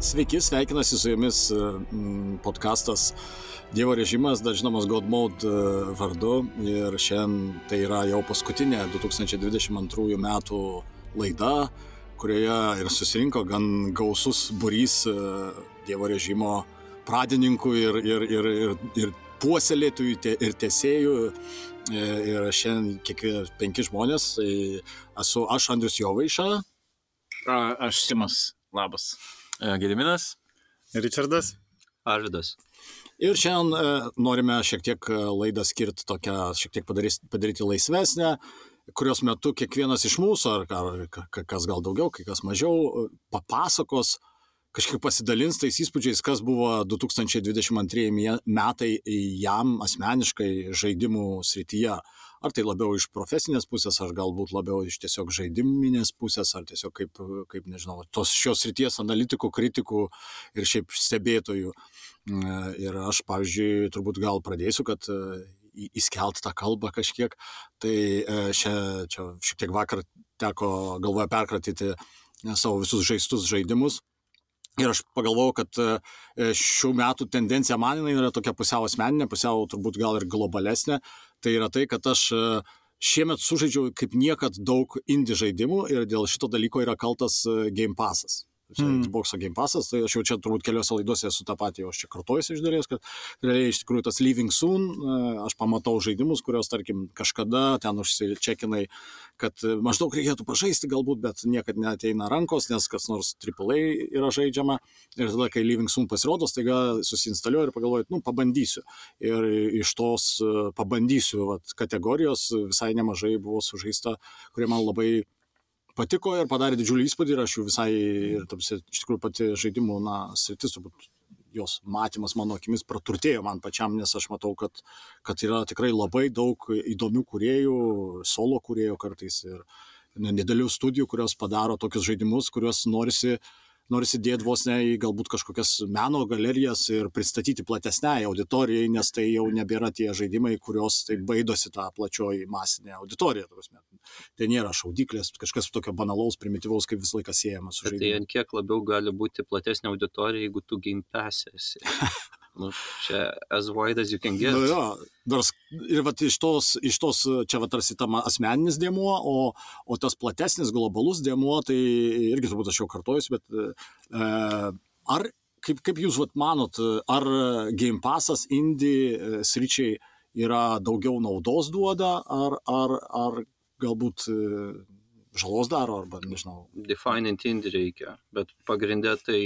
Sveiki, sveikinasi su jumis podkastas Dievo režimas, dar žinomas God Mode e, vardu. Ir šiandien tai yra jau paskutinė 2022 metų laida, kurioje ir susirinko gan gausus burys e, Dievo režimo pradininkų ir, ir, ir, ir, ir puoselėtojų ir tesėjų. E, ir šiandien kiekvieną penki žmonės. Tai esu aš Andrius Jovaiša. Aš Simas. Labas. E, Gediminas. Richardas. Arvidas. Ir šiandien e, norime šiek tiek e, laidą skirti tokią, šiek tiek padarys, padaryti laisvesnę, kurios metu kiekvienas iš mūsų, ar, ar kas gal daugiau, kai kas mažiau, papasakos, kažkaip pasidalins tais įspūdžiais, kas buvo 2022 metai jam asmeniškai žaidimų srityje ar tai labiau iš profesinės pusės, ar galbūt labiau iš tiesiog žaidiminės pusės, ar tiesiog kaip, kaip nežinau, tos šios ryties analitikų, kritikų ir šiaip stebėtojų. Mm, ir aš, pavyzdžiui, turbūt gal pradėsiu, kad e, įskelt tą kalbą kažkiek. Tai čia, e, čia šiek tiek vakar teko galvoje perkratyti e, savo visus žaistus žaidimus. Ir aš pagalvojau, kad šių metų tendencija man yra tokia pusiau asmeninė, pusiau turbūt gal ir globalesnė tai yra tai, kad aš e, šiemet sužaidžiau kaip niekad daug indie žaidimų ir dėl šito dalyko yra kaltas e, Game Passas mm. Xbox Game Passas, tai aš jau čia turbūt keliose laidose esu tą patį, aš čia kartuojuosi iš dalies, kad realiai iš tikrųjų tas Living Soon, e, aš pamatau žaidimus, kurios, tarkim, kažkada ten užsičekinai, kad maždaug reikėtų pažaisti galbūt, bet niekada neteina rankos, nes kas nors AAA yra žaidžiama. Ir tada, kai Living Soon pasirodo, staiga susinstaliuoju ir pagalvoju, nu, pabandysiu. Ir iš tos e, pabandysiu vat, kategorijos visai nemažai buvo sužaista, kurie man labai patiko ir padarė didžiulį įspūdį ir aš jų visai, ir tamsi, iš tikrųjų pati žaidimų, na, sritis, turbūt jos matymas mano akimis praturtėjo man pačiam, nes aš matau, kad, kad yra tikrai labai daug įdomių kuriejų, solo kuriejų kartais ir nedėlių studijų, kurios padaro tokius žaidimus, kuriuos norisi uh, norisi dėti vos ne į galbūt kažkokias meno galerijas ir pristatyti platesniai auditorijai, nes tai jau nebėra tie žaidimai, kurios tai baidosi tą plačioji masinė auditorija. Tai nėra šaudyklės, kažkas tokio banalaus, primityvaus, kaip visą laiką siejama su žaidimu. Tai ant kiek labiau gali būti platesnė auditorija, jeigu tu game pasėsi. Nu, čia as wide as you can get. Nu, jo, nors ir vat, iš, tos, iš tos, čia va tarsi tam asmeninis dėmuo, o, o tas platesnis globalus dėmuo, tai irgi turbūt aš jau kartojusi, bet e, ar, kaip, kaip jūs vat, manot, ar Game Passas indie e, sričiai yra daugiau naudos duoda, ar, ar, ar galbūt e, žalos daro, arba nežinau. Definint indie reikia, bet pagrindė tai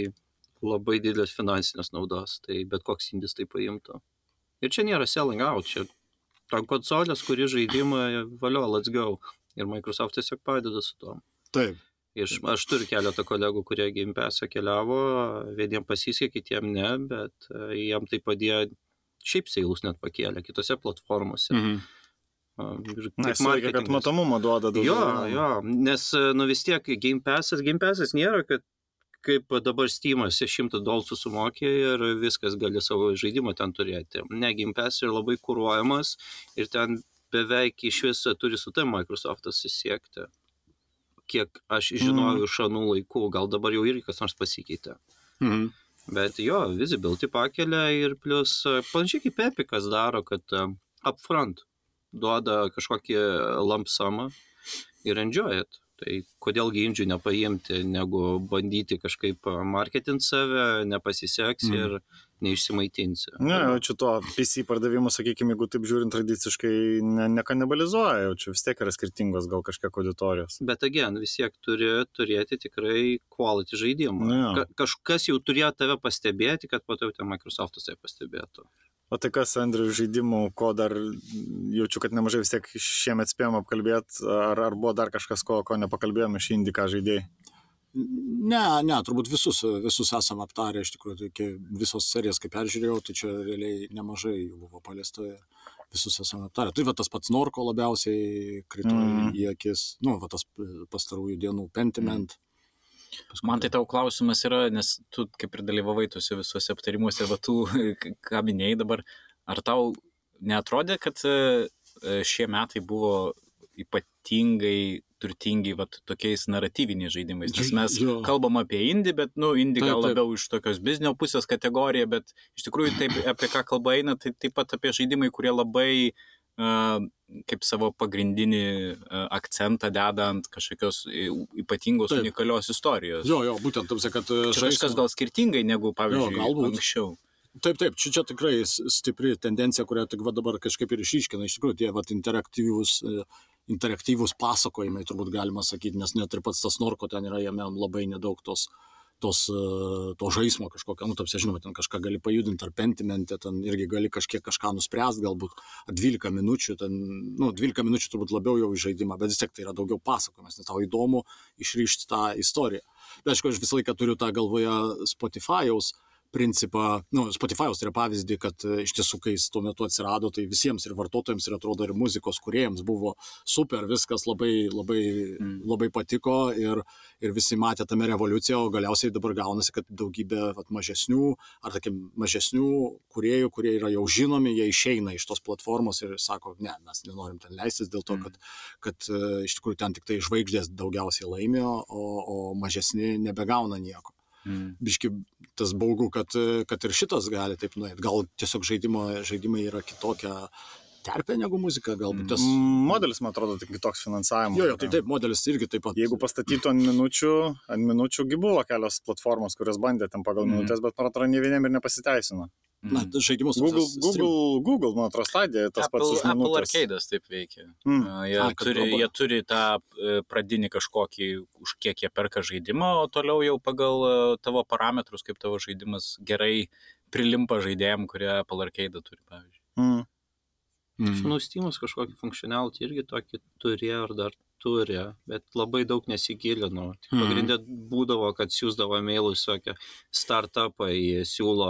labai didelės finansinės naudos, tai bet koks indis tai paimtų. Ir čia nėra selling out, čia ta konsolės, kuri žaidimą, valio, let's go. Ir Microsoft tiesiog padeda su to. Taip. Iš, aš turiu keletą kolegų, kurie Game Pass'ą keliavo, vieniem pasisekė, kitiem ne, bet uh, jiem tai padėjo, šiaip seilus net pakėlė kitose platformose. Mhm. Na, reikia, kad matomumą duoda daugiau. Jo, jo, nes, nu vis tiek Game Pass'as, Game Pass'as nėra, kad kaip dabar Steamas 100 dolcų sumokė ir viskas gali savo žaidimą ten turėti. Ne, Game Pass yra labai kūruojamas ir ten beveik iš viso turi su tai Microsoftas įsiekti. Kiek aš žinojau mm. iš anų laikų, gal dabar jau irgi kas nors pasikeitė. Mm. Bet jo, visibility pakelia ir plus panašiai kaip Epicas daro, kad upfront duoda kažkokį lampsamą ir enjoy it. Tai kodėl ginčių nepaimti, negu bandyti kažkaip marketinti save, nepasiseks mm. ir neišsimaitinsi. Ne, jau čia to PC pardavimo, sakykime, jeigu taip žiūrint tradiciškai, ne, nekanibalizuoja, jau čia vis tiek yra skirtingos gal kažkiek auditorijos. Bet again, vis tiek turi turėti tikrai quality žaidimą. Ja. Ka kažkas jau turėjo tave pastebėti, kad po to jau Microsoftas tai pastebėtų. O tai kas, Andriu, žaidimų, ko dar jaučiu, kad nemažai vis tiek šiemet spėjom apkalbėti, ar, ar buvo dar kažkas, ko, ko nepakalbėjome iš Indika žaidėjai? Ne, ne, turbūt visus, visus esam aptarę, iš tikrųjų, tai visos serijas, kaip peržiūrėjau, tai čia realiai nemažai jų buvo paliesta ir visus esam aptarę. Tai va tas pats Norko labiausiai krito mm. į akis, nu, va tas pastarųjų dienų Pentiment. Mm Paskui... Man tai tau klausimas yra, nes tu kaip ir dalyvavai tuose visuose aptarimuose, va tu ką minėjai dabar, ar tau netrodė, kad e, šie metai buvo ypatingai turtingi vat, tokiais naratyviniais žaidimais. Nes mes Jo. kalbam apie indį, bet, nu, indį gal labiau iš tokios biznio pusės kategorija, bet iš tikrųjų taip, apie ką kalba eina, tai taip pat apie žaidimai, kurie labai uh, kaip savo pagrindinį uh, akcentą deda ant kažkokios ypatingos, Taip. unikalios istorijos. Jo, jo, būtent, tam kad e, Čia kažkas gal skirtingai negu, pavyzdžiui, galbūt. anksčiau. Taip, taip, čia, čia tikrai stipri tendencija, kurią tik va dabar kažkaip ir išiškina. Iš tikrųjų, tie va, interaktyvūs, e, interaktyvūs pasakojimai, turbūt galima sakyti, nes net ir pats tas Norko ten yra jame labai nedaug tos, tos, e, to žaismo kažkokio, nu, tapsia, žinoma, ten kažką gali pajudinti ar pentimente, ten irgi gali kažkiek kažką nuspręsti, galbūt 12 minučių, ten, nu, 12 minučių turbūt labiau jau į žaidimą, bet vis tiek tai yra daugiau pasakojimas, nes tau įdomu išryšti tą istoriją. Bet aišku, aš visą laiką turiu tą galvoje Spotify'aus principą, nu, Spotify'aus tai yra pavyzdį, kad e, iš tiesų, kai jis tuo metu atsirado, tai visiems ir vartotojams, ir atrodo, ir muzikos kuriejams buvo super, viskas labai, labai, Mm. labai patiko ir, ir visi matė tame revoliuciją, o galiausiai dabar gaunasi, kad daugybė vat, mažesnių, ar tokim mažesnių kuriejų, kurie yra jau žinomi, jie išeina iš tos platformos ir sako, ne, mes nenorim ten leistis dėl to, Mm. kad, kad e, iš tikrųjų ten tik tai žvaigždės daugiausiai laimėjo, o, o mažesni nebegauna nieko Mm. biški tas baugu, kad, kad ir šitas gali taip nuėti. Gal tiesiog žaidimo, žaidimai yra kitokia terpė negu muzika, galbūt tas... Modelis, man atrodo, tik kitoks finansavimas. Jo, jo, tai taip, modelis irgi taip pat. Jeigu pastatytų ant minučių, ant minučių gi buvo kelios platformos, kurios bandė ten pagal Mhm. minutės, bet man atrodo, ne vieniem ir nepasiteisino. Na, Mm. žaidimus Google, Google, Google, man atrodo, stadija tas Apple, pats Apple. Arcade'as taip veikia. Mm. A, Jie, kad turi, robo- jie turi tą pradinį kažkokį, už kiek jie perka žaidimą, o toliau jau pagal tavo parametrus, kaip tavo žaidimas gerai prilimpa žaidėjim, kurie Apple Arcade turi, pavyzdžiui. Mm. Mm. Nu, Steamas kažkokį funkcionalų irgi tokį turėjo ar dar turi, bet labai daug nesigilinau. Mhm. Pagrindė būdavo, kad siūsdavo mailus tokia startupai, siūlo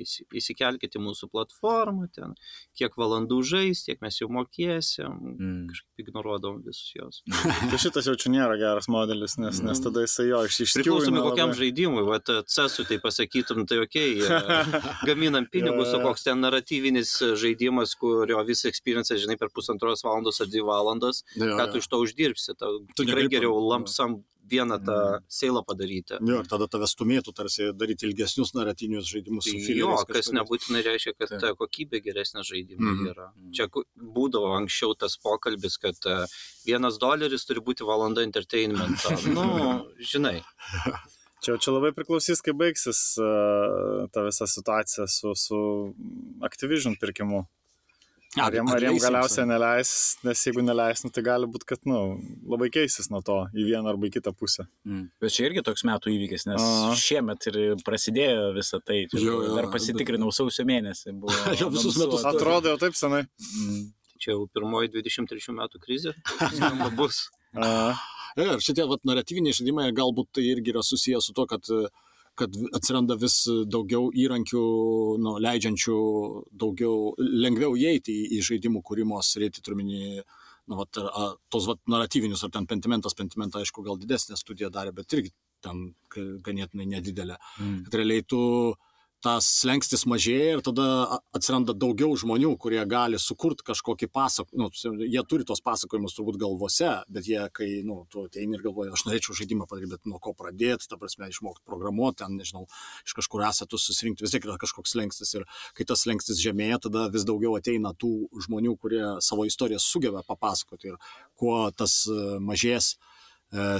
įsi- įsikelkite į mūsų platformą, ten kiek valandų žais, tiek mes jau mokėsim. Mm. Kažkaip ignoruodavom visus jos. Tai šitas jaučiu nėra geras modelis, nes, nes Mm. tada jisai jo išsiskiria. kokiam žaidimui, va, CESU tai pasakytum, tai ok, gaminam pinigus, o koks ten naratyvinis žaidimas, kurio visą experience, žinai, per pusantros valandos ar dvi valandas, Jo, ką tu iš to uždirbsi. Tau Tu tikrai geriau lamsam vieną tą seilą padaryti. Jo, ir tada tave stumėtų tarsi daryti ilgesnius narratyvinius žaidimus. su Tai Jo, fileriais kas kažkokiais. nebūtinai reiškia, kad ta kokybė geresnė žaidimai Mhm. yra. Čia ku- būdavo anksčiau tas pokalbis, kad e, vienas doleris turi būti valanda entertainmento. Nu, žinai. Čia, čia labai priklausys, kaip baigsis uh, ta visa situacija su, su Activision pirkimu. A, Ar jiem, ar leisim, galiausiai neleis, nes jeigu neleis, nu, tai gali būti, kad nu, labai keisis nuo to į vieną arba į kitą pusę. Mm. Bet čia irgi toks metų įvykis, nes Aha. šiemet ir prasidėjo visą tai. Jo, jo, Dar pasitikrinau sausio mėnesį. Buvo Jo, visus metus. Atrodo jau taip senai. Mm. Čia jau pirmoji 23 metų krizė. Skamba bus. Uh, Ir šitie vat, naratyviniai žaidimai galbūt tai irgi yra susijęs su to, kad, kad atsiranda vis daugiau įrankių, nu, leidžiančių daugiau, lengviau įeiti į, į žaidimų kūrimo sritį, turminį, nu, vat, a, tos vat, naratyvinius, ar ten pentimentas, pentimentą, aišku, gal didesnė studija darė, bet irgi ten ganėtinai nedidelė. Mm. Kad realiai tu tas slengstis mažėja ir tada atsiranda daugiau žmonių, kurie gali sukurti kažkokį pasakojimą. Nu, jie turi tos pasakojimus turbūt galvose, bet jie, kai nu, tu ateini ir galvoji, aš norėčiau žaidimą padaryti, bet nuo ko pradėti, ta prasme, išmokti programuoti, ten, nežinau, iš kažkur esatus susirinkti, vis tiek yra kažkoks slengstis. Ir kai tas slengstis žemėja, tada vis daugiau ateina tų žmonių, kurie savo istoriją sugeba papasakoti. Ir kuo tas e, mažės, e,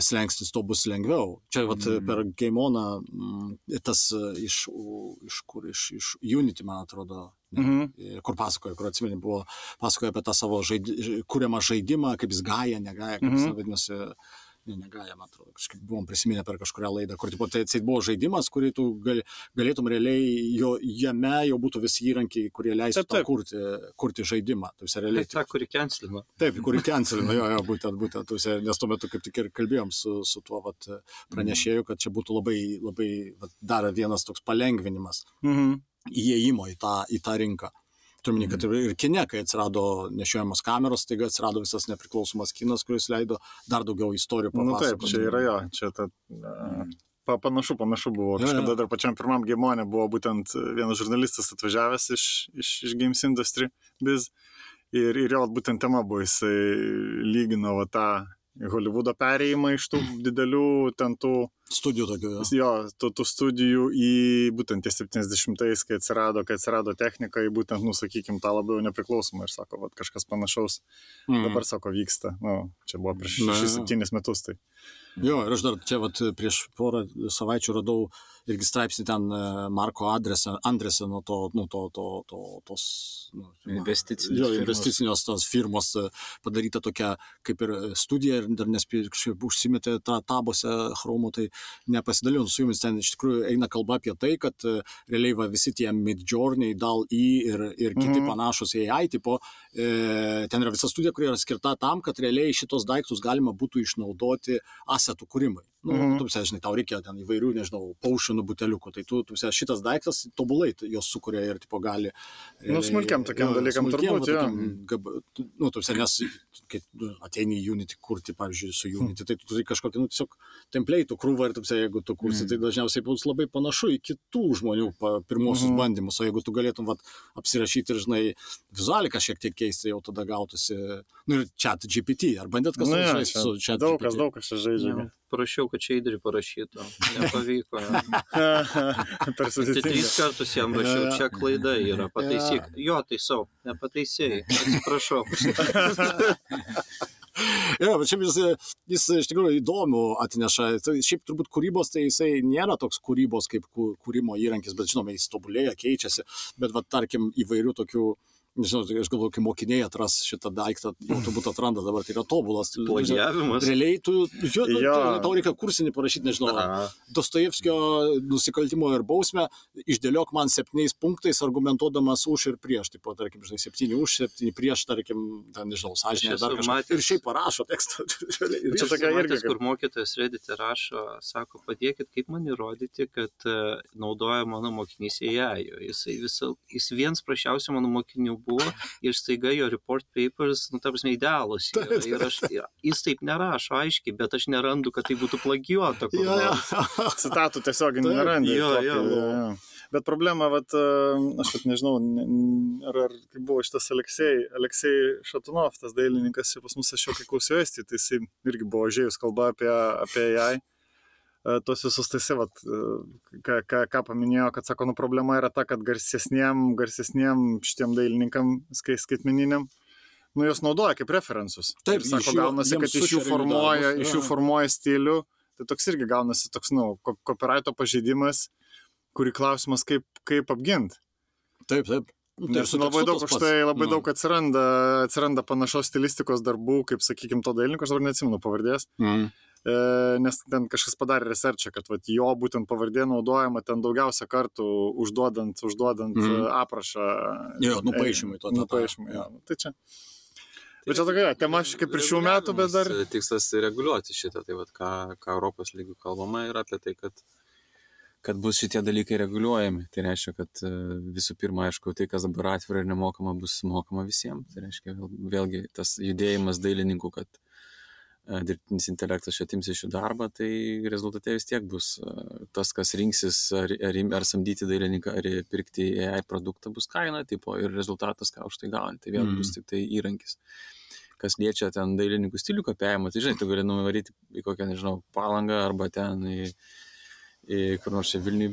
slengstis, to bus lengviau. Čia vat, Mm. per Gaimoną mm, tas iš, u- iš kur, iš, iš Unity, man atrodo, ne, mhm. e, kur pasakoja, kur atsimeni, buvo pasakoja apie tą savo žaidi, kuriamą žaidimą, kaip jis gaja, negaja, kaip jis Mhm. vadinasi. Ne, negaja, man atrodo, kažkaip buvom prisiminę per kažkurią laidą, kur tipo, tai, tai buvo žaidimas, kurį tu gali, galėtum realiai, jo, jame jau būtų visi įrankiai, kurie leistų Taip, taip. kurti, kurti žaidimą. Tai visi realiai. Ta, kuri kenslino. Taip, kurį cancelino, jo, jo, būtent, būtent, tuose, nes tuo metu kaip tik ir kalbėjom su, su tuo vat, pranešėju, kad čia būtų labai, labai vat, dar vienas toks palengvinimas Mhm. įėjimo į tą, į tą rinką. Turime, kad ir, ir kine, kai atsirado nešiojamos kameros, taigi atsirado visas nepriklausomas kinas, kuris leido dar daugiau istorijų Nu taip, papasakoti. čia yra jo, čia ta... Uh, pa, panašu, panašu buvo. Jo, jo. Kažkada dar pačiam pirmam gimone buvo būtent vienas žurnalistas atvažiavęs iš, iš, iš Games Industry biz. Ir, ir jo būtent tema buvo, jisai lygino va, tą Hollywoodo perėjimą iš tų didelių ten tų, Studijų tokių. jo. jo, tų, tų studijų į būtent tie 70-ais, kai atsirado, kai atsirado technika, į būtent, nu, sakykim, tą labiau nepriklausomą ir sako, vat, kažkas panašaus Mm. dabar, sako, vyksta. Nu, čia buvo prieš Na. 6-7 metus. Tai. Jo, ir aš dar čia vat, prieš porą savaičių radau irgi straipsnį ten e, Marko Adrese, Andreseno to, nu, to, to, to, tos, nu, Investicinės jo, investicinės tos firmos e, padaryta tokia kaip ir e, studija ir dar nespėjau kažkaip užsimetė tą tabose chromų, tai nepasidalinu su jumis, ten iš tikrųjų eina kalba apie tai, kad e, realiai va, visi tie Midjourney, DAL-E ir, ir kiti Mhm. panašus AI tipo, e, ten yra visa studija, kuri yra skirta tam, kad realiai šitos daiktus galima būtų išnaudoti asetų kūrimai. Nu, Mhm. tu, žinai, tau reikia ten įvairių, nežinau, paušinų buteliukų, tai tu, tu, šitas daiktas tobulai jos sukuria ir tipo gali... Nu, smulkiam tokiam dalykam smulkiem, turbūt, va, tokiam gab, nu, tu, nes kai ateini į Unity kurti, pavyzdžiui, su Unity, tai tu turi kažkokį, nu, tiesiog template krūvą ir, tu, jeigu tu kursi, Mm. tai dažniausiai bus labai panašu į kitų žmonių pirmosius Mhm. bandymus, o jeigu tu galėtum vat, apsirašyti ir, žinai, vizualiką šiek tiek keisti, jau tada gautųsi, nu, ir chat GPT, ar bandėt kas Nu, nors žaisti su chat daug GPT? kas, daug kas žaidžia. Jo, Parašiau, kad čia įdri parašytų. Nepavyko. per Tai sudėtinga. trys kartus jam rašiau, čia klaida yra, pataisyk. Jo, taisau, nepataisėjai, atsiprašau. Jo, bet šiaip jis, jis iš tikrųjų įdomių atneša. Tai šiaip turbūt kūrybos, tai jisai nėra toks kūrybos kaip kū- kūrimo įrankis, bet žinoma, jis tobulėja, keičiasi. Bet, va, tarkim, įvairių tokių, nežinau, tai aš galvoju, kai mokiniai atras šitą daiktą, jau turbūt atranda dabar, tai yra tobulas. Plagiavimas. Realiai tu, jo, nu, Jo. tau reikia kursinį parašyti, nežinau, A, Dostojevskio nusikaltimo ir bausmę, išdėliok man septyniais punktais, argumentuodamas už ir prieš. Taip pat, tarkim, žinai, septyni už, septyni prieš, tarkim, ten, nežinau, sąžinė, dar kažką. matęs- Ir šiaip parašo tekstą. Čia tokia irgi matęs, kur mokytojas Reddit'e rašo, sako, padėkit, kaip man įrodyti, kad e, naudoja mano mokinys AI. Jisai visą, jis vienas prašiausių mano mokinių buvo ir staiga jo report papers, nu, ta prasme, idealus. yra. Ir aš, jis taip nerašo aiškiai, bet aš nerandu, kad tai būtų plagijuota. jo. nors. Citatų tiesiog Taip, nerandi. jo, jo. jo. Bet problema, vat, e, aš vat nežinau, ar, ar kaip buvo šitas Aleksej, Aleksej Šatunov, tas dailininkas, čia pas mus aš jo kai klausiau esti, tai jis irgi buvo žiūrėjus kalba apie, apie AI. E, Tos visus taisi, vat, e, ką, ką, ką paminėjo, kad sako, nu problema yra ta, kad garsesniem, garsesniem šitiem dailininkam, skai, skaitmeniniam, nu jos naudoja kaip referensus. Taip, Ir sako, jų- gaunasi, kad iš jų formuoja, darbus, iš jų formuoja stilių. Tai toks irgi gaunasi toks, nu, ko- copyrighto pažeidimas, kurį klausimas, kaip, kaip apginti. Taip, taip. Tai Nes su labai daug už tai labai Nu. daug atsiranda, atsiranda panašios stilistikos darbų, kaip, sakykime, to dailininko, aš dabar neatsimenu pavardės, Mm. E, nes ten kažkas padarė researchą, kad vat, jo būtent pavardė naudojama ten daugiausia kartų užduodant, užduodant mm. aprašą. Jo, nupaišymai to. Nupaišymai, Jo. jo. Tai čia. Bet čia tokia tema, aš kaip ir šių metų, bet dar... E, Tikslas reguliuoti šitą, tai vat, ką, ką Europos lygių kalbama yra apie tai, kad, kad bus šitie dalykai reguliuojami. Tai reiškia, kad visų pirma, aišku, tai, kas dabar atvira ir nemokama, bus mokama visiems. Tai reiškia, vėl, vėlgi tas judėjimas dailininkų, kad dirbtinis intelektas čia atims iš jų darbą, tai rezultate vis tiek bus e, tas, kas rinksis ar, ar, ar samdyti dailininką, ar pirkti AI produktą, bus kaina tipo ir rezultatas, ką už tai gauni. Tai vėl mm. bus tik tai įrankis kas liečia ten dailininkų stilių kopijavimą, tai žinai, tu gali nuvaryti į kokią, nežinau, palangą arba ten į, į kur nors čia Vilnių,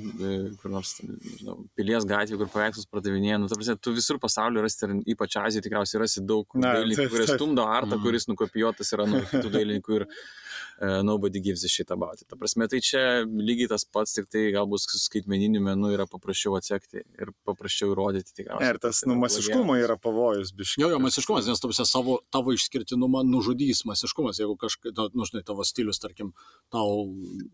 kur nors, nežinau, pilies gatvė, kur paveikslus pardavinėja, nu, ta prasme, tu visur pasaulyje rasi, ir ypač Azijoje tikriausiai rasi daug dailininkų, kurie stumdo artą, Mhm. kuris nukopijuotas yra nuo kitų dailininkų ir nobody gives a shit about it. Ta prasme, tai čia lygiai tas pats, tik tai galbūt su skaitmeniniu menu yra paprasčiau atsekti ir paprasčiau įrodyti tikriausiai. Ir tas kad tai yra plagiatas. yra pavojus, biškai. Jo, jo, masiškumas, nes tu visą savo, tavo išskirtinumą nužudys masiškumas. Jeigu kažkaip, nu, žinai, tavo stilius, tarkim, tau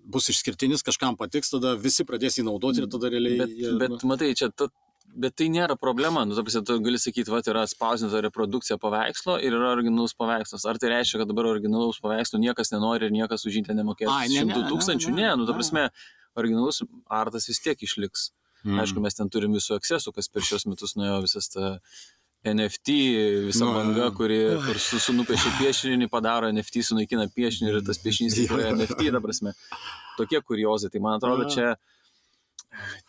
bus išskirtinis, kažkam patiks, tada visi pradės jį naudoti ir tada realiai... Bet, jie, bet nu, matai, čia ta, bet tai nėra problema. Nu, ta prasme, tu gali sakyti, va, yra spausdinta reprodukcija paveikslo ir yra originalus paveikslas. Ar tai reiškia, kad dabar originalaus paveikslo niekas nenori ir niekas už jį nemokės Ai, ne, ne, šimtų ne, tūkstančių? ne, Ne, nu, ta ne. prasme, originalus artas vis tiek išliks. mm. Aišku, mes ten turim visų aksesų, kas per šios metus nuėjo visas ta NFT, visa Nu, banga, kuri kur su, su nupiešia piešinį, padaro NFT, sunaikina piešinį ir tas piešinys tikrai. NFT, ta prasme. Tokie kuriozai. Tai man atrodo, Jo. čia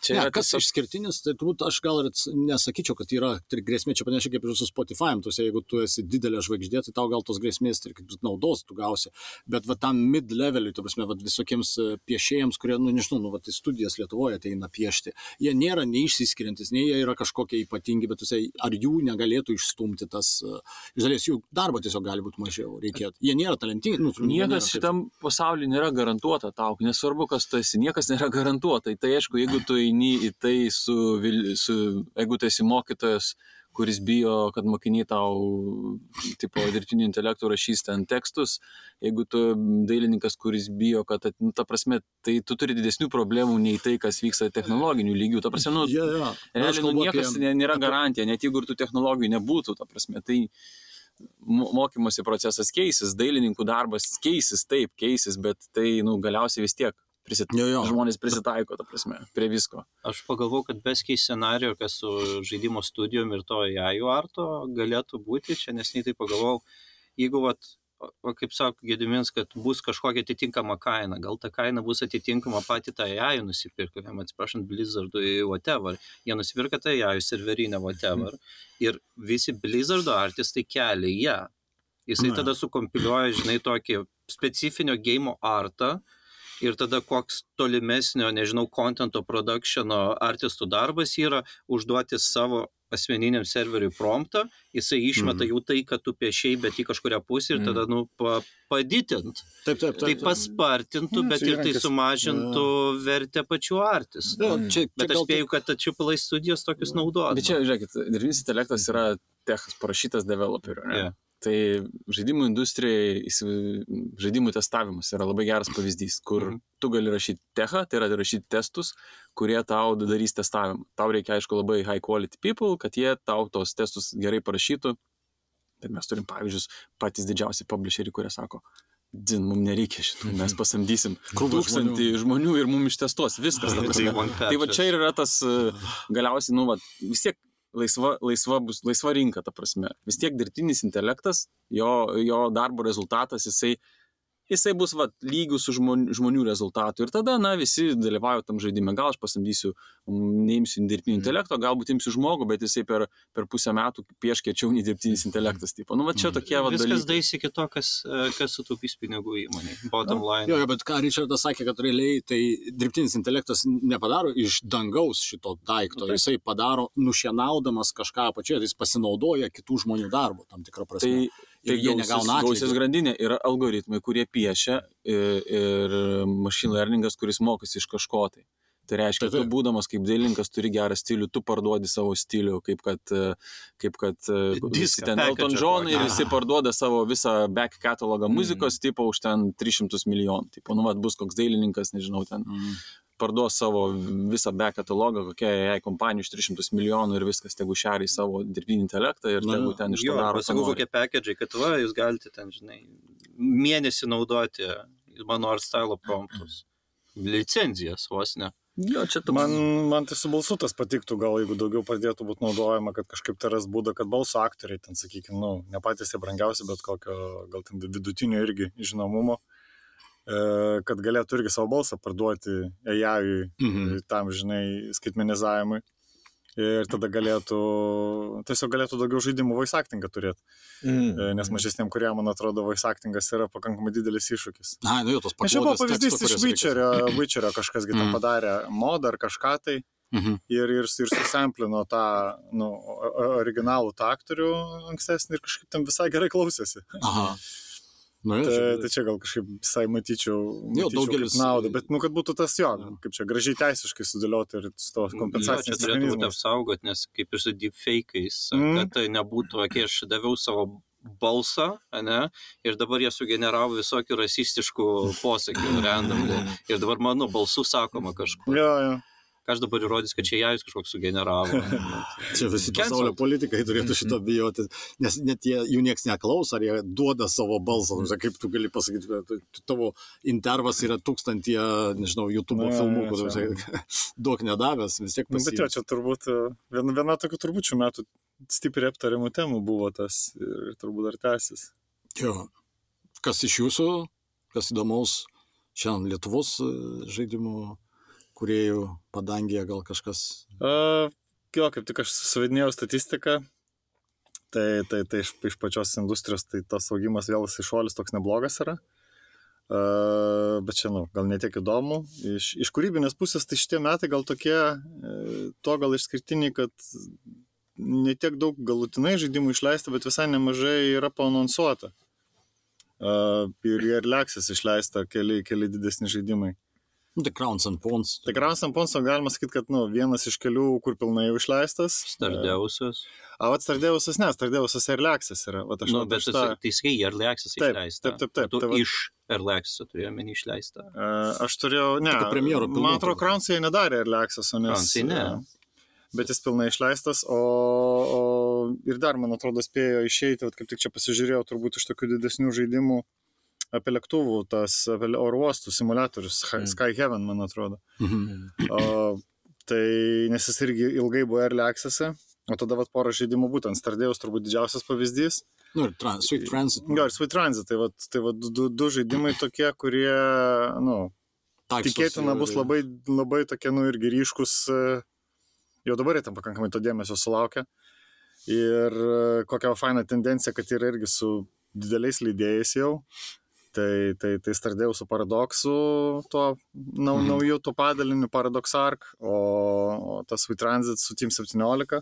Čia ne, kas tiesiog... išskirtinis, tai turbūt aš gal ir nesakyčiau, kad yra tai grėsmė, čia panašiai kaip ir su Spotify, tu jeigu tu esi didelė žvaigždė, tai tau gal tos grėsmės ir kaip naudos tu gausi, bet va tam mid-leveliui, tu prasme, va, visokiems e, piešėjams, kurie, nu nežinau, nu, va, tai studijas Lietuvoje ateina piešti, jie nėra neišsiskiriantis, nei jie yra kažkokie ypatingi, bet jisai, ar jų negalėtų išstumti tas, e, iš dalies jų darbo tiesiog gali būti mažiau, reikėtų. Jie nėra talentingi. Nu, Niekas šitam pasaulyje nėra garantuota tau, nesvarbu, kas tu esi, niekas nėra garantuota. Tai aišku, jeigu tu eini į tai su, su jeigu tu esi mokytojas, kuris bijo, kad mokiniai tau, tipo, dirbtiniu intelektu rašys ten tekstus, jeigu tu dailininkas, kuris bijo, kad, nu, ta prasme, tai tu turi didesnių problemų nei tai, kas vyksta technologinių lygių. Ta prasme, nu, yeah, yeah. realiai, nu, niekas apie... nėra garantija, net jeigu ir tų technologijų nebūtų, ta prasme, tai mokymosi procesas keisis, dailininkų darbas keisis, taip, keisis, bet tai, nu, galiausiai vis tiek Prisit... Jo, jo. Žmonės prisitaiko, ta prasme, prie visko. Aš pagalvoju, kad beskiai scenarijų, kas su žaidimo studijom ir to jajų arto galėtų būti, čia nesnei tai pagalvojau, jeigu, vat, o kaip sako Gedimins, kad bus kažkokia atitinkama kaina, gal ta kaina bus atitinkama pati tą jajų nusipirka, jam atsiprašant, Blizzardui whatever, jie nusipirka tą jajų serverinę whatever mm. ir visi Blizzardo artistai kelia ją. Jisai tada sukompiliuoja, žinai, tokį specifinio game artą, ir tada koks tolimesnio, nežinau, contento productiono artistų darbas yra užduoti savo asmeniniam serveriui promptą, jisai išmeta mm. jau tai, kad tu piešiai, bet į kažkuria pusę ir tada, nu, pa, padidint. Taip, taip, taip. Tai paspartintų, bet ir tai sumažintų ja. vertę pačių artistų. Bet aš spėju, kad Triple studijos tokius naudoja. Bet čia, žiūrėkit, dirbtinis intelektas yra techas parašytas developeriu. Ne? Yeah. Tai žaidimų industrijai žaidimų testavimas yra labai geras pavyzdys, kur mhm. tu gali rašyti techą, tai yra rašyti testus, kurie tau darys testavimą. Tau reikia, aišku, labai high quality people, kad jie tau tos testus gerai parašytų. Bet mes turim pavyzdžius patys didžiausi publisheriai, kurie sako, Din, mums nereikia šitų, mes pasamdysim tūkstantį žmonių. žmonių ir mums ištestuos viskas. tai va čia ir yra tas galiausiai, nu, va, vis tiek laisva, laisva, bus, laisva rinka, ta prasme. Vis tiek dirbtinis intelektas, jo, jo darbo rezultatas, jisai jisai bus va, lygus su žmonių, žmonių rezultatu. Ir tada, na, visi dalyvauja tam žaidime. Gal aš pasamdysiu, neimsiu dirbtinio mm. intelekto, galbūt imsiu žmogų, bet jisai per, per pusę metų pieš kiečiau nei dirbtinis intelektas. Tipo. Nu, va, čia mm. tokie va. Viskas dalykai. daisi iki to, kas, kas sutaupys pinigų įmonė. Bottom line. Jo, jo, bet ką Richardas sakė, kad realiai tai dirbtinis intelektas nepadaro iš dangaus šito daikto. Okay. Jisai padaro nušienaudamas kažką apačioje, tai jis pasinaudoja kitų žmonių darbo tam tikrą prasme. Tai Tai jie negauna gausias grandinė yra algoritmai, kurie piešia ir, ir machine learningas, kuris mokosi iš kažko tai. Tai reiškia, tu būdamas kaip dailininkas turi gerą stilių, tu parduodi savo stilių, kaip kad, kaip kad visi ten Elton John ir visi parduoda savo visą back catalogą mm. muzikos, mm. tipo už ten 300 milijonų. Tipo, nu, vat, bus koks dailininkas, nežinau, ten mm parduos savo visą be katalogą, kokia jai kompanija už 300 milijonų ir viskas, tegu šeriai savo dirbtinį intelektą ir tegu ten iš to daro. Pasakau, kokie package, kad va, jūs galite ten, žinai, mėnesį naudoti mano art style promptus. Licenzijas vos ne. Jo, čia tu. Man, man tai su balsu tas patiktų, gal jeigu daugiau pradėtų būti naudojama, kad kažkaip tai ras būdą, kad balso aktoriai ten, sakykime, nu, ne patys tie brangiausi, bet kokio, gal ten vidutinio irgi žinomumo. Uh, kad galėtų irgi savo balsą parduoti AI mhm. tam, žinai, skaitmenizavimui. Ir tada galėtų, tiesiog galėtų daugiau žaidimų voice actingą turėti. Mm. Nes mažesniem, kurie, man atrodo, voice actingas yra pakankamai didelis iššūkis. Na, nu jau tos pačios. Čia buvo pavyzdys iš Witcherio, Witcherio kažkasgi mm. tam padarė mod ar kažką tai. Mm -hmm. Ir, ir, ir susamplino tą nu, originalų tą aktorių ankstesnį ir kažkaip tam visai gerai klausėsi. Aha. Na, tai, tai čia gal kažkaip visai matyčiau, matyčiau daugelis naudą, bet, nu, kad būtų tas jo, kaip čia gražiai teisiškai sudėlioti ir su to kompensacijos. Čia turėtų būti apsaugoti, nes kaip ir su deepfake'ais, mm. kad tai nebūtų, kai aš daviau savo balsą, ne, ir dabar jie sugeneravo visokių rasistiškų posakių randomly. Ir dabar mano balsu sakoma kažkur. Jo, jo ką aš dabar įrodys, kad čia jais kažkoks sugeneravo. čia visi pasaulio politikai turėtų mhm. šito bijoti, nes net jie, jų niekas neklauso, ar jie duoda savo balsą. Mhm. Kaip tu gali pasakyti, tavo intervas yra tūkstantie, nežinau, YouTube filmų, daug nedavęs, vis tiek pasakyti. Bet jo, čia turbūt viena, viena tokių turbūt šių metų stipriai aptariamų temų buvo tas ir turbūt dar tęsis. Jo. Kas iš jūsų, kas įdomaus šiandien Lietuvos žaidimų kuriejų padangėje gal kažkas. Uh, jo, kaip tik aš suvedinėjau statistiką, tai, tai, tai iš, iš pačios industrijos tai tas augimas vėl jis šuolis toks neblogas yra. Uh, bet čia, nu, gal netiek įdomu. Iš, iš kūrybinės pusės tai šitie metai gal tokie, uh, to gal išskirtiniai, kad netiek daug galutinai žaidimų išleista, bet visai nemažai yra paanonsuota. Uh, ir ir Lexus išleista keli, keli didesni žaidimai. Tai Crowns and Pawns. Tai Crowns and Pawns galima sakyti, kad nu, vienas iš kelių, kur pilnai jau išleistas. Stardeusas. A, vat Stardeusas, ne, Stardeusas ir Lexus yra. Vat aš Nu, bet šitą... tas, tai sakai, Early Access Taip, išleista. taip, taip, taip, Tu tai va- iš Access turėjau menį išleistą. Aš turėjau, ne, Tik premjerų man atrodo. Crownsai nedarė ir Lexuso, nes... Crownsai ne. Bet jis pilnai išleistas, o, o ir dar, man atrodo, spėjo išeiti, vat kaip tik čia pasižiūrėjau, turbūt iš tokių didesnių žaidimų apie lėktuvų, tas apie oro uostų simulatorius, Sky Mm. Sky Heaven, man atrodo. Mhm. O, tai, nes jis irgi ilgai buvo Early Access, o tada vat porą žaidimų būtent, Stardėjus turbūt didžiausias pavyzdys. Nu, ir trans, Sweet Transit. Jo, ir Sweet Transit, tai, vat, tai vat, du, du žaidimai tokie, kurie, nu, Taiksos tikėtina bus labai, labai tokie, nu, irgi ryškus, e, jau dabar jie tam pakankamai to dėmesio sulaukia. Ir e, kokia faina tendencija, kad yra irgi su dideliais leidėjais jau. Tai, tai, tai stardėjau su paradoksu, tuo nau, Mhm. nauju tuo padaliniu Paradox Arc, o, o tas Sweet Transit su Team 17.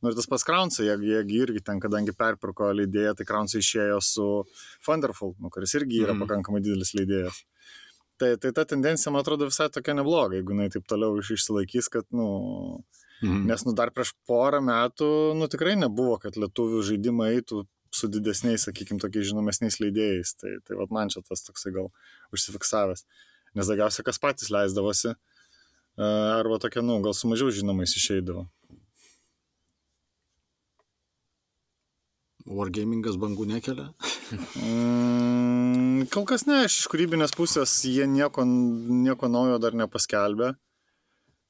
Nu ir tas pats Kraunsai, jie, jie irgi ten, kadangi perpirko leidėją, tai Kraunsai išėjo su Thunderful, nu, kuris irgi yra Mhm. pakankamai didelis leidėjas. Tai, tai ta tendencija, man atrodo, visai tokia nebloga, jeigu jinai taip toliau iš- išsilaikys, kad, nu, Mhm. nes, nu, dar prieš porą metų, nu, tikrai nebuvo, kad lietuvių žaidimai eitų su didesniais, sakykime, tokiais žinomesniais leidėjais. Tai, tai vat, man čia tas toksai gal užsifiksavęs. Nes daugiausia kas patys leisdavosi, e, arba tokia, nu, gal su mažiau žinomais išeidavo. Wargamingas bangų nekelia. Mm, kol kas ne, iš kūrybinės pusės jie nieko, nieko naujo dar nepaskelbė.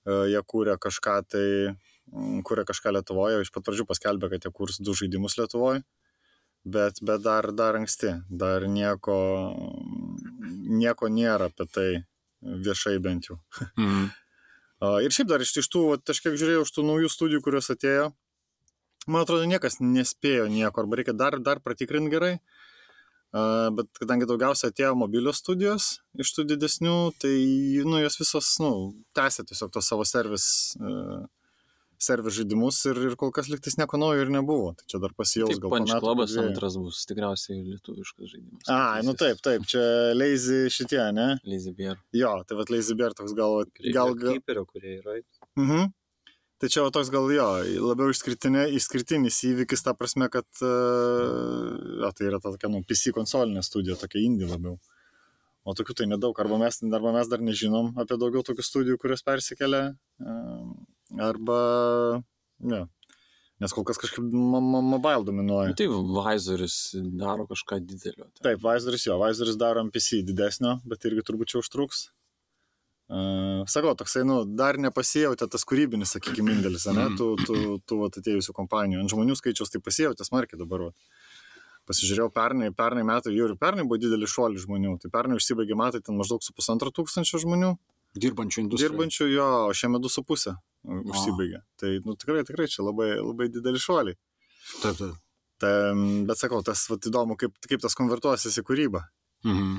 E, Jie kūrė kažką tai, mm, kūrė kažką Lietuvoje, iš pat pradžių paskelbė, kad jie kurs du žaidimus Lietuvoje, bet, bet dar, dar anksti, dar nieko, nieko nėra apie tai viešai bent jau. Mhm. Ir šiaip dar iš iš tų, aš kiek žiūrėjau iš tų naujų studijų, kurios atėjo, man atrodo, niekas nespėjo nieko, arba reikia dar, dar pratikrinti gerai. A, Bet kadangi daugiausia atėjo mobilios studijos iš tų didesnių, tai nu, jos visos nu, tęsė tiesiog tos savo servis, uh, servis žaidimus ir, ir kol kas liktis nieko naujo ir nebuvo. Tai čia dar pasijaus Taip, gal Punch metų, Clubas dviejų. antras bus tikriausiai lietuviškas žaidimas. A, nu taip, taip, čia Lazy šitie, ne? Lazy Bear. Jo, tai vad Lazy Bear toks gal... gal, gal Keeperio, kurie yra. Mhm. Tai čia toks gal jo, labiau išskirtinis įvykis, ta prasme, kad uh, tai yra ta tokia, nu, PC konsolinė studija, tokia indie labiau. O tokių tai nedaug, arba mes, arba mes dar nežinom apie daugiau tokių studijų, kurios persikelia, uh, arba, ne. Nes kol kas kažkaip mo- mo- mobile dominuoja. Nu, tai Vizoris daro kažką didelio. ten. Taip, Vizoris jo, Vizoris daro MPC didesnio, bet irgi turbūt čia užtruks. Uh, sakau, toksai, nu, dar nepasijautė tas kūrybinis, sakykime, indėlis, ne, Mhm. tų, tų, tų vat, atėjusių kompanijų. Ant žmonių skaičiaus tai pasijautė smarkiai dabar. Vat. Pasižiūrėjau, pernai, pernai metai, jau ir pernai buvo didelis šuolis žmonių. Tai pernai užsibaigė metai ten maždaug su pusantro tūkstančio žmonių Dirbančių industrijų. dirbančių, jo, o šiame du su pusė užsibaigė. Tai, nu, tikrai, tikrai čia labai, labai didelis šuoliai. Taip, taip. Tai, bet sakau, tas vat, įdomu, kaip, kaip tas konvertuosis į kūrybą. Mhm.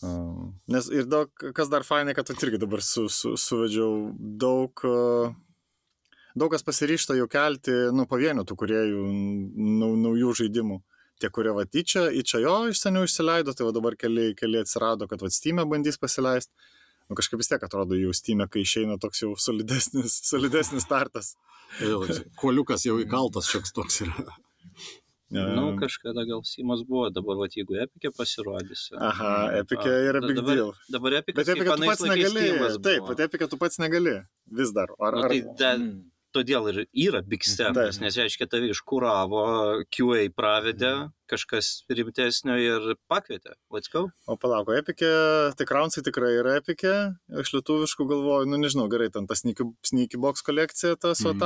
Um, Nes ir daug, kas dar fainai, kad irgi dabar su, su, suvedžiau daug, daug kas pasiryšta jau kelti, nu, pavienių tų kuriejų nau, naujų žaidimų. Tie, kurie va tyčia, į čia jo iš seniau išsileido, tai va dabar keli, keli atsirado, kad va Steam bandys pasileisti. Nu, kažkaip vis tiek atrodo jau Steam, kai išeina toks jau solidesnis, solidesnis startas. Jau, Kuoliukas jau įkaltas šioks toks yra. Nu, Um, kažkada gal Simas buvo, dabar, va, jeigu Epikė pasirodys. Aha, Epikė yra big dabar, deal. Dabar Epikė pats negali. Taip, bet Epikė tu pats negali. Vis dar. Ar, Nu, ar, tai da, Mm. Todėl ir yra Big Stepas, nes reiškia, tave iškuravo, QA pravedė, kažkas rimtesnio ir pakvietė. Let's go. O palauk, epikė, tai Kraunsai tikrai yra epikė, iš lietuviškų galvoju, nu nežinau, gerai, ten ta Sneaky, sneaky Box kolekcija, ta su Mhm.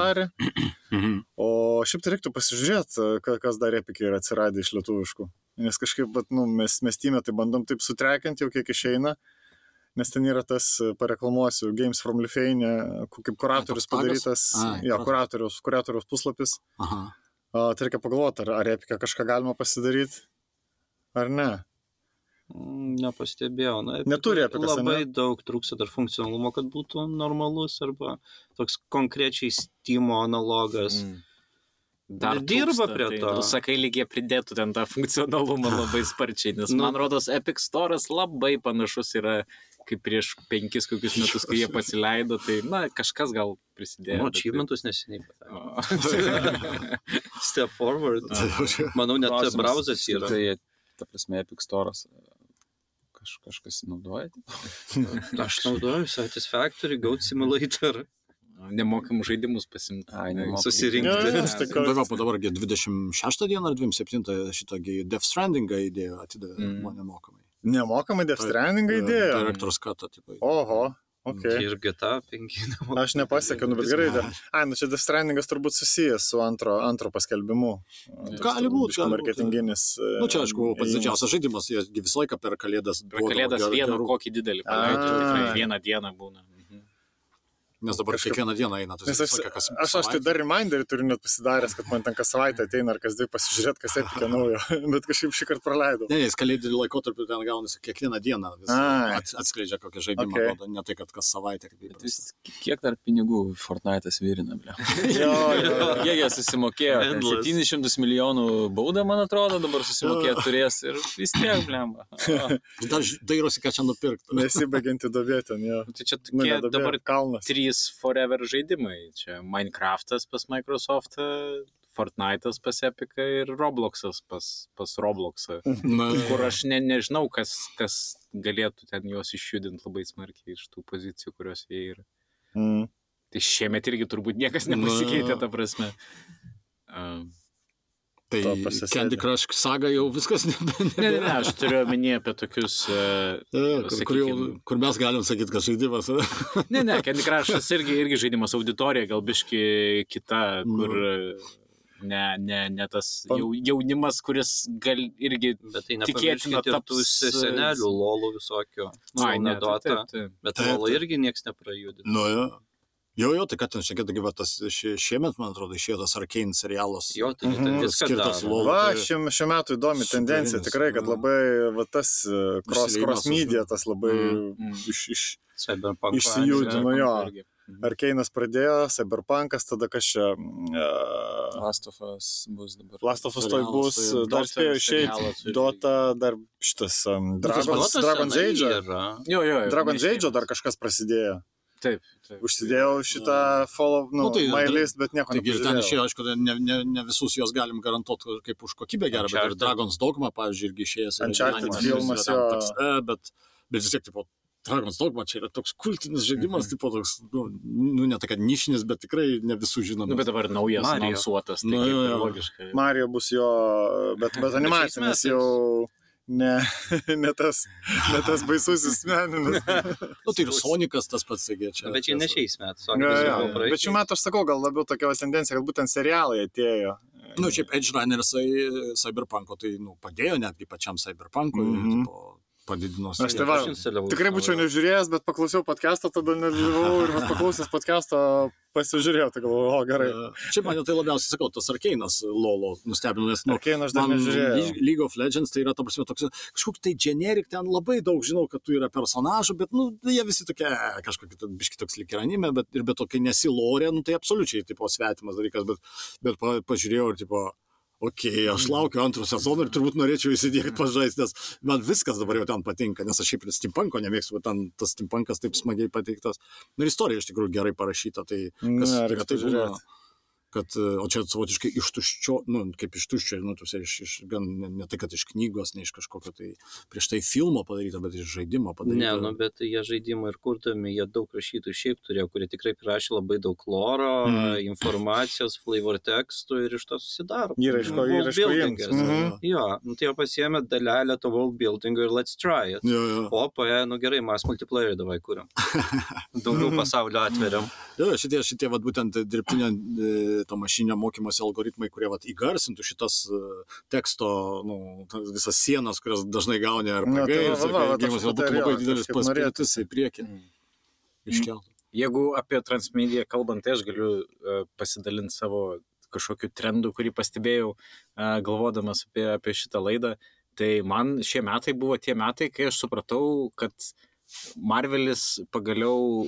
Mhm. O šiaip tai reiktų pasižiūrėti, ka- kas dar epikė yra atsiradę iš lietuviškų. Nes kažkaip, bet, nu, mes mestime tai bandom taip sutrekinti jau kiek išeina. Nes ten yra tas, e, pareklamuosiu, Games from Lithuania, ku- kaip kuratorius padarytas, Ai, jo, kuratorius. kuratorius, puslapis. Aha. O, tai reikia pagalvoti, ar, ar Epica kažką galima pasidaryti, ar ne. Mm, Nepastebėjau. Na, Neturi tikrai Epicas, ane? Labai daug trūksta dar funkcionalumo, kad būtų normalus arba toks konkrečiai Steam analogas. Mm. Dar Dirba trūksta, prie tai to. Tu sakai, lygiai pridėtų ten tą funkcionalumą labai sparčiai, nes Nu. man rodos Epic Store'as labai panašus yra kaip prieš penkis kokius metus, kai jie pasileido, tai, na, kažkas gal prisidėjo. Nu, tai- achievementus neseniai. O. Step forward. Manau, net Klausimas, brauzas yra. Tai, ta prasme, Epic Store'as kaž, kažkas jį naudoja. Aš naudoju Satisfactory, Goat Simulator. Nemokamų žaidimus pasimti. Susirinkti. Jo, aš tai Dabar po dabargi 26 dieną ar 27 šitą gi Death Strandingą įdėjo, atidavė Mm. mm. nemokamai. Nemokamai Death Strandingą idėja. Direktors katą, tipo. Oho, ok. Ir GTA 5. Aš nepasiekiau, nu bet gerai. De... Ai, nu čia Death Strandingas turbūt susijęs su antro, antro paskelbimu. Gali būt, gali būt. Marketinginis. e, Nu, čia, aišku, pats didžiausias žaidimas, jie visą laiką per kalėdas. Per kalėdas vieną kokį didelį tikrai vieną dieną būna. Mhm. Nes dabar Kažkaip- kiekvieną dieną eina. Tai Nes aš, aš, aš tai dar reminderį turiu net pasidaręs, kad man ten kas savaitę ateina ar kas dvi pasižiūrėti, kas epikė naujo, bet kažkaip šį kartą praleidau. Ne, ne, jis kalėdinį laikotarpį ten gaunasi kiekvieną dieną. Vis atskleidžia kokią žaidimą, Okay. okay. ne tai, kad kas savaitę. Kaip Bet įprasta. vis, kiek dar pinigų Fortnite'as virina, ble. Jo, jo, jo. Jie jie susimokėjo. ten Endless. 700 milijonų baudą, man atrodo, dabar susimokėti turės ir vis tiek, blemba. Dar dairosi, ką čia nupirkti. Nesibaigianti dobė ten, jo. Tai čia Nu, tokie ne dobė, dabar kalnas. Trys forever žaidimai. Čia Minecraftas pas Microsoft, Fortnite'as pas Epic ir Robloxas pas, pas Robloxą. Na, Kur aš ne, nežinau, kas, kas galėtų ten juos išjudinti labai smarkiai iš tų pozicijų, kurios jie yra. Mm. Tai šiemet irgi turbūt niekas nepasikeitė, ta prasme. Uh, tai. Candy Crush saga jau viskas nebe. ne, ne, ne, aš turiu omenyje apie tokius. Uh, kur, kur, jau, kur mes galim sakyti, kad žaidimas. Ne, ne, Candy Crush'as irgi, irgi žaidimas auditorija, gal biški kita, kur ne, ne, ne tas jau, jaunimas, kuris gal irgi... Bet tai Tikėtina nepamirškit ir tų taps, e, senelių lolų visokio. Ai, ne, tai Dota. taip, taip. Bet taip. irgi niekas neprajudino. nu, jo. Jo, jo, tai kad ten šiek tiek tas šie, šiemet, man atrodo, išėjo tas Arkane serialas. Jo, tai Mhm. viską Skirtas daro. lol. Va, tai- šiuo, šiuo metu įdomi Superinis, tendencija, tikrai, kad jo. labai, va, tas e, cross, cross media, tas labai Mm. iš, iš, Cyberpunk. Išsijudino. Jo. irgi. Mhm. Arkeinas pradėjo, Cyberpunkas, tada kas čia, uh, Last of Us bus dabar. Last of Us toj bus, tai dar Dota spėjo išeiti. Dota, dar šitas um, Dragon's, Dragon's Age. Jo, jo, jo. Dragon's. Age dar kažkas prasidėjo. Taip, taip. Užsidėjau šitą follow, nu, Nu, tai- my list, bet nieko Taigi ir ten nepažiūrėjau. išėjo, aišku, ne, ne, ne visus juos galim garantuoti kaip už kokybę gerą, bet ir. Dragon's Dogma, pavyzdžiui, irgi išėjęs. gyvenimas, filmas, ten jo. toks, e, bet, bet vis tiek, tipo, Dragon's Dogma čia yra toks kultinis žaidimas, tipo, toks, nu, nu ne tai, kad nišinis, bet tikrai ne visų žinomas. Nu, bet dabar naujas Mario. anonsuotas, tai Nu, kaip jo, ir jo. logiška. Mario bus jo, bet, bet animacinis jau ne, ne, tas, ne tas baisusis meninis. Nu, tai ir Sonikas tas pats, taigi čia. Bet čia ne šiais metais. o Jo, kas jo, buvo jo. praeitais. Bet šiuo metu aš sakau, gal labiau tokia tendencija, kad būtent serialai atėjo. Nu, šiaip Edge Runner Cyberpunko tai, nu, padėjo netgi pačiam Cyberpunkui, mm -hmm. tipo, padidino. Aš tai va, Tikrai savo. būčiau nežiūrėjęs, bet paklausiau podcast'o, tada nedalyvavau ir paklausęs podcast'o pasižiūrėjau, tai galvoju, o gerai. Šiaip mane tai labiausiai, sakau, tas Arkeinas Lolo nustebino, nes, nu, Arkane aš dar Man nežiūrėjau. League- of Legends tai yra, ta prasme, toks kažkoks tai generik, ten labai daug žinau, kad tu yra personažų, bet, nu, jie visi tokie, e, kažkokie, biški toks lik ir anime, bet ir be to, kai nesilorė, nu, tai absoliučiai, tipo, svetimas dalykas, bet, bet pa, pažiūrėjau ir, tipo, okay, aš laukiu antro sezono ir turbūt norėčiau įsidėti pažaisti, nes man viskas dabar jau ten patinka, nes aš šiaip ir steampunko nemėgstu, bet ten tas steampunkas taip smagiai pateiktas. Nu, ir istorija iš tikrųjų gerai parašyta, tai kas reiks retai būna. Kad, e, o čia savotiškai iš tuščio, nu, kaip iš tuščio, nu, tu iš, iš gan, ne, ne tai, kad iš knygos, ne iš kažkokio tai prieš tai filmo padaryto, bet iš žaidimo padaryto. Ne, nu, bet jie žaidimą ir kurdami, jie daug rašytojų šiaip turėjo, kurie tikrai prirašė labai daug loro, Mhm. informacijos, flavor tekstų ir iš to susidaro. Įraško, World įraško buildingas. jiems. Mhm. Jo, nu, tai jau pasiemė dalelę to world buildingo ir let's try it. Jo, jo. O paė, nu gerai, mes multiplayer davai kuriam. Daugiau pasaulio atveriam. Jo, šitie, šitie vat, būtent dirbtinio, e, to mašininio mokymosi algoritmai, kurie vat, įgarsintų šitas e, teksto, nu, visas sienas, kurias dažnai gauni ar tai pagai, va, gėjimas tai labai didelis paspirtis į priekį. Mm. Iškeltų. Jeigu apie transmediją kalbant, tai aš galiu uh, pasidalinti savo kažkokiu trendu, kurį pastebėjau, uh, galvodamas apie, apie šitą laidą. Tai man šie metai buvo tie metai, kai aš supratau, kad Marvelis pagaliau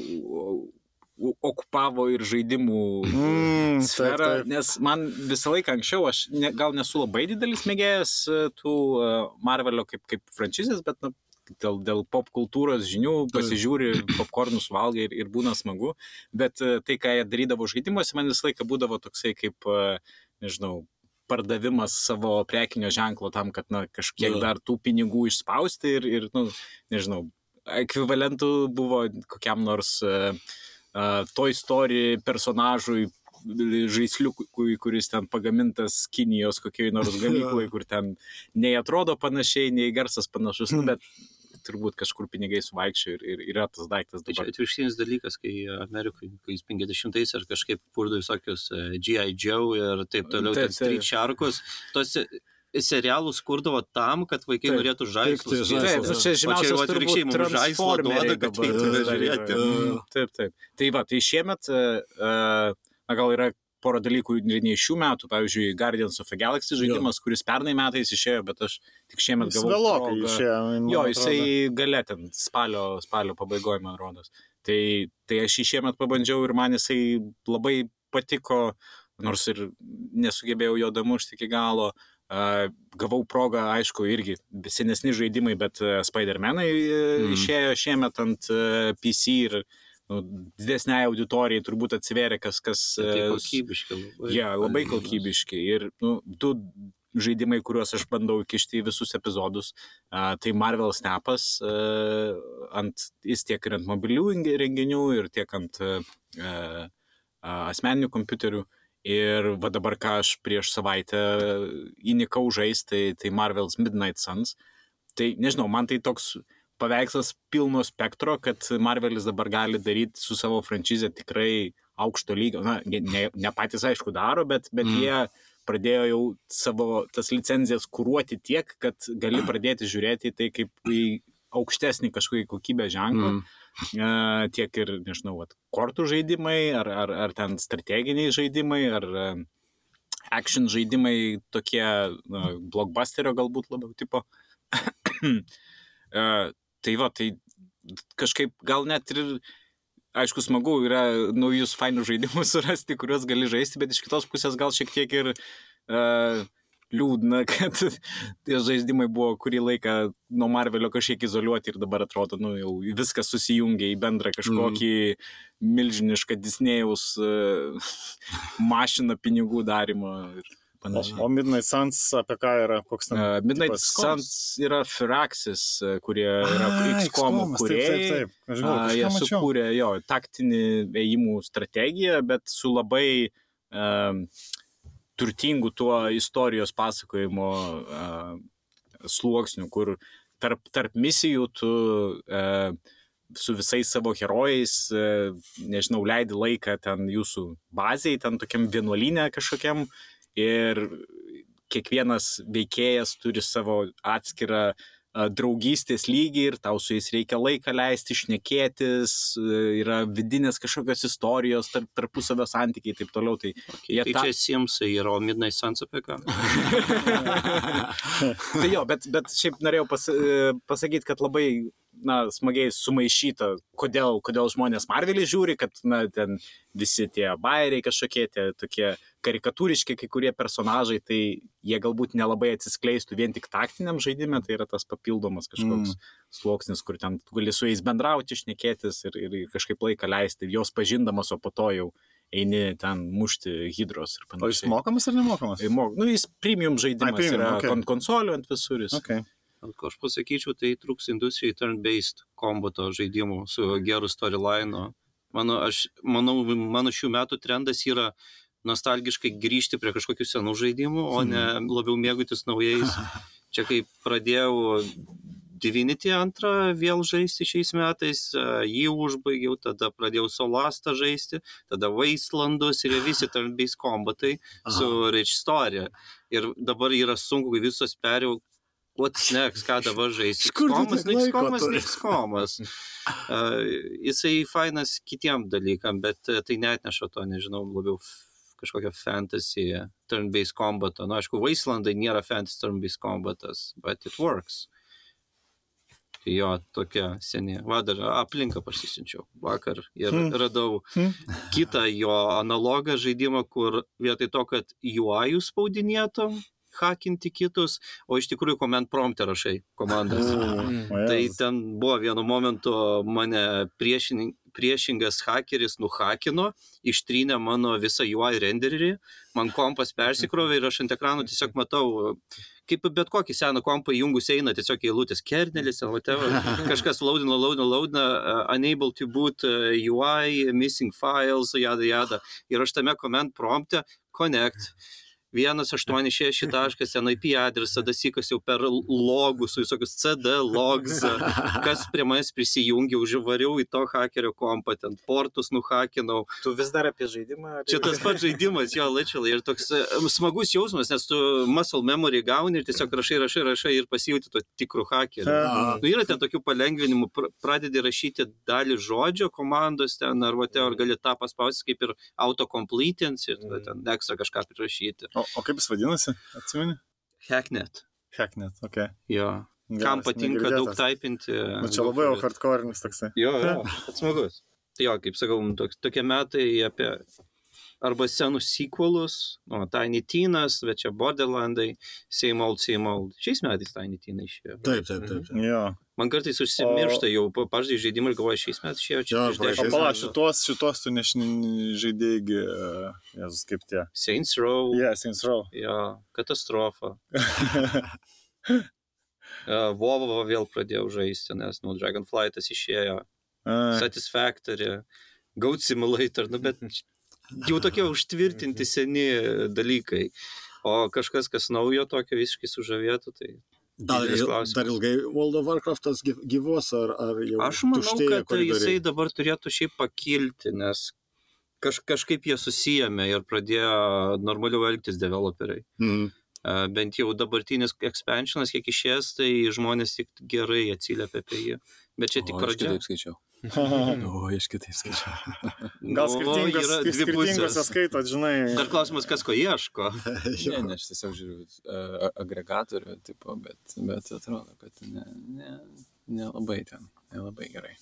okupavo ir žaidimų Mm, taip, sferą, taip. nes man visą laiką anksčiau, aš ne, gal nesu labai didelis mėgėjas e, tų e, Marvelio kaip, kaip franšizės, bet nu, dėl, dėl pop kultūros žinių pasižiūri, popkornus valgai ir, ir būna smagu, bet e, tai, ką jie darydavo žaidimuose, man visą laiką būdavo toksai kaip, nežinau, pardavimas savo prekinio ženklo tam, kad na, kažkiek dar tų pinigų išspausti ir, ir nu, nežinau, ekvivalentų buvo kokiam nors uh, Toy Story personažui žaisliukui, kuris ten pagamintas Kinijos kokioj nors gamykloje, kur ten nei atrodo panašiai, nei garsas panašus, nu, bet turbūt kažkur pinigai suvaikščio ir, ir yra tas daiktas Tai čia atvirkštinis dalykas, kai Amerikai, kai jis 50-ais ar kažkaip purdo visokius e, G.I. Joe ir taip toliau, Taip, ten Street taip. Sharkus, tos serialus kurdavo tam, kad vaikai Taip, norėtų žaislus. Taip, žaislus. nu, čia O čia atvirkščiai mums žaislą duoda, kad eitume žiūrėti. Mm, Taip, taip. Tai va, tai šiemet, e, e, na gal yra pora dalykų ir nei šių metų, pavyzdžiui, Guardians of the Galaxy žaidimas, kuris pernai metais išėjo, bet aš tik šiemet Jis gavau. vėlokai išėjo. Jo, jisai gale ten spalio, spalio pabaigoje, man rodos. Tai, tai aš jį šiemet pabandžiau ir man jisai labai patiko, nors ir nesugebėjau jo damušti iki galo. Uh, gavau progą, aišku, irgi senesni žaidimai, bet uh, Spider-Manai Mhm. išėjo šiemet ant uh, PC ir nu, didesniai auditorijai turbūt atsivėrė, kas... kas Tai e, kokybiški labai. Jie labai kokybiški. Ir nu, du žaidimai, kuriuos aš bandau įkišti į visus epizodus, a, tai Marvel Snapas, a, ant, jis tiek ir ant mobilių renginių, ir tiek ant a, a, asmeninių kompiuterių. Ir va dabar, ką aš prieš savaitę įnikau žaisti, tai, tai Marvel's Midnight Suns. Tai nežinau, man tai toks paveikslas pilno spektro, kad Marvelis dabar gali daryti su savo franšizė tikrai aukšto lygio. Na, ne, ne- patys aišku daro, bet, bet mm. jie pradėjo jau savo tas licenzijas kūruoti tiek, kad gali pradėti žiūrėti į tai kaip į aukštesnį kažkokį kokybę ženklą. Mm. Mm. Tiek ir, nežinau, vat, kortų žaidimai, ar, ar, ar ten strateginiai žaidimai, ar e, action žaidimai tokie na, blockbusterio galbūt labiau tipo. E, tai va, tai kažkaip gal net ir, aišku, smagu yra naujus fainus žaidimus surasti, kuriuos gali žaisti, bet iš kitos pusės gal šiek tiek ir uh, liūdna, kad tie žaidimai buvo kurį laiką nuo Marvelio kažkiek izoliuoti ir dabar atrodo, nu jau viskas susijungia į bendrą kažkokį mm. milžinišką Disnėjaus uh, mašiną pinigų darimo ir O, panašiai. o Midnight Suns apie ką yra? Koks ten? Uh, Midnight tipas? Suns yra Firaxis, uh, kurie yra XCOM kuriejai. Taip, taip, taip. Aš žinau, A, Jie sukūrė jo taktinį ėjimų strategiją, bet su labai um, turtingu tuo istorijos pasakojimo uh, sluoksniu, kur tarp, tarp misijų tu uh, su visais savo herojais, uh, nežinau, leidi laiką ten jūsų baziai, ten tokiam vienuolinė kažkokiam ir kiekvienas veikėjas turi savo atskirą a, draugystės lygį ir tau su jais reikia laiką leisti, išnekėtis, e, yra vidinės kažkokios istorijos, tarp, tarpusavio santykiai ir taip toliau. Tai, Okay, jie tai tą- čia Simsai yra, o Midnight Suns apie ką? tai jo, bet, bet šiaip norėjau pas, e, pasakyti, kad labai na, smagiai sumaišyta, kodėl, kodėl žmonės Marvelį žiūri, kad na, ten visi tie bairiai kažkokie, tie tokie karikatūriški kai kurie personažai, tai jie galbūt nelabai atsiskleistų vien tik taktiniam žaidimui, tai yra tas papildomas kažkoks mm. sluoksnis, kur ten gali su jais bendrauti, išnekėtis ir, ir kažkaip laiką leisti, jos pažindamas, o po to jau eini ten mušti hydros ir O jis panašiai. mokamas ar nemokamas? Mok- Nu, jis premium žaidimas Ai, premium, yra okay. okay. konsolių ant visur. Jis. Okay. Aš pasakyčiau, tai trūks industrijai turn-based kombato žaidimų su geru storyline. Mano, aš, manau, mano šių metų trendas yra nostalgiškai grįžti prie kažkokių senų žaidimų, o ne labiau mėgautis naujais. Čia kai pradėjau Divinity antrą vėl žaisti šiais metais, jį užbaigiau, tada pradėjau Solastą žaisti, tada Wastelandus ir visi turn-based kombatai su Rich Story. Ir dabar yra sunku, kai visos perėjau, what's next, ką dabar tu Komas, turi? Nixkomas. Uh, jisai fainas kitiem dalykam, bet uh, tai net neša to, nežinau, labiau kažkokią fantasy turn-based combatą. Na, aišku, Wastelandai nėra fantasy turn-based combatas, but it works. Jo, tokia seniai. Va, dar aplinką pasisinčiau vakar ir Hmm. radau Hmm. kitą jo analogą žaidimą, kur vietoj to, kad UI spaudinėtum, hakinti kitus, o iš tikrųjų command prompt rašai komandas. Tai ten buvo vienu momentu mane priešinin, priešingas hakeris nuhakino, ištrynė mano visą UI renderį, man kompas persikrovė ir aš ant ekrano tiesiog matau, kaip bet kokį seną kompą įjungus eina tiesiog eilutės kernelis, whatever, kažkas laudina, laudina, laudina, uh, unable to boot uh, UI, missing files, jada, jada. Ir aš tame command prompte connect. 186 taškas, ten IP adresą, dasikas jau per logus, visokius CD logs, kas prie manęs prisijungė, uživariau į to hakerio kompą, ten portus nuhakinau. Tu vis dar apie žaidimą? Čia tas pats žaidimas, jo, literally, ir toks e, smagus jausmas, nes tu muscle memory gauni ir tiesiog rašai, rašai, rašai ir pasijauti to tikrų hakerių. Nu, yra ten tokių palengvinimų, pr- pradedi rašyti dalį žodžio komandos ten, ar whatever, gali tą paspausti kaip ir autocompletins ir tada ten ekstra kažką prirašyti. O, o kaip jis vadinasi? Atsimeni? Hacknet. Hacknet, ok. Jo. Kam Geras, patinka daug negirdėtas. taipinti. Nu, čia labai jau hardcore'nis toksai. Jo, jo, smagus. Tai jo, kaip sakau, tok, tokie metai apie arba senus sequelus, nu, Tiny Tinas, bet čia Borderlandai, Same Old, Same Old. Šiais metais Tiny Tina išėjo. Taip, taip, taip. taip. Jo. Man kartais užsimiršta jau, pažadai žaidimą ir galvoju, šiais metais išėjo čia. Praeitais O 10 pala, metų. šitos, šitos tu nežaidėjai, Jėzus, kaip tie. Saints Row. Yeah, Saints Row. Jo, katastrofa. Uh, Vovo vėl pradėjau žaisti, nes, nu, Dragonflightas išėjo. Ai, Satisfactory, Goat Simulator, nu bet jau tokie užtvirtinti seni dalykai. O kažkas, kas naujo tokio visiškai sužavėtų, tai Dar, dar ilgai World of Warcraftas gyv- gyvuos, ar, ar jau aš manau, kad jisai koridoriai? dabar turėtų šiaip pakilti, nes kaž, kažkaip jie susijėmė ir pradėjo normaliau elgtis developeriai. Mhm. Uh, bent jau dabartinis expansionas, kiek išės, tai žmonės tik gerai atsiliepia apie jį. Bet čia tik O, aš pradžia. kitaip skaičiau. O, aš kitaip skaičiau. Gal Nu, skirtingos, yra dvi skirtingose skaitot, žinai. Dar klausimas, kas ko ieško. Ne, ne, aš tiesiog žiūriu uh, agregatorių, tipo, bet, bet atrodo, kad ne, ne, nelabai ten, nelabai gerai.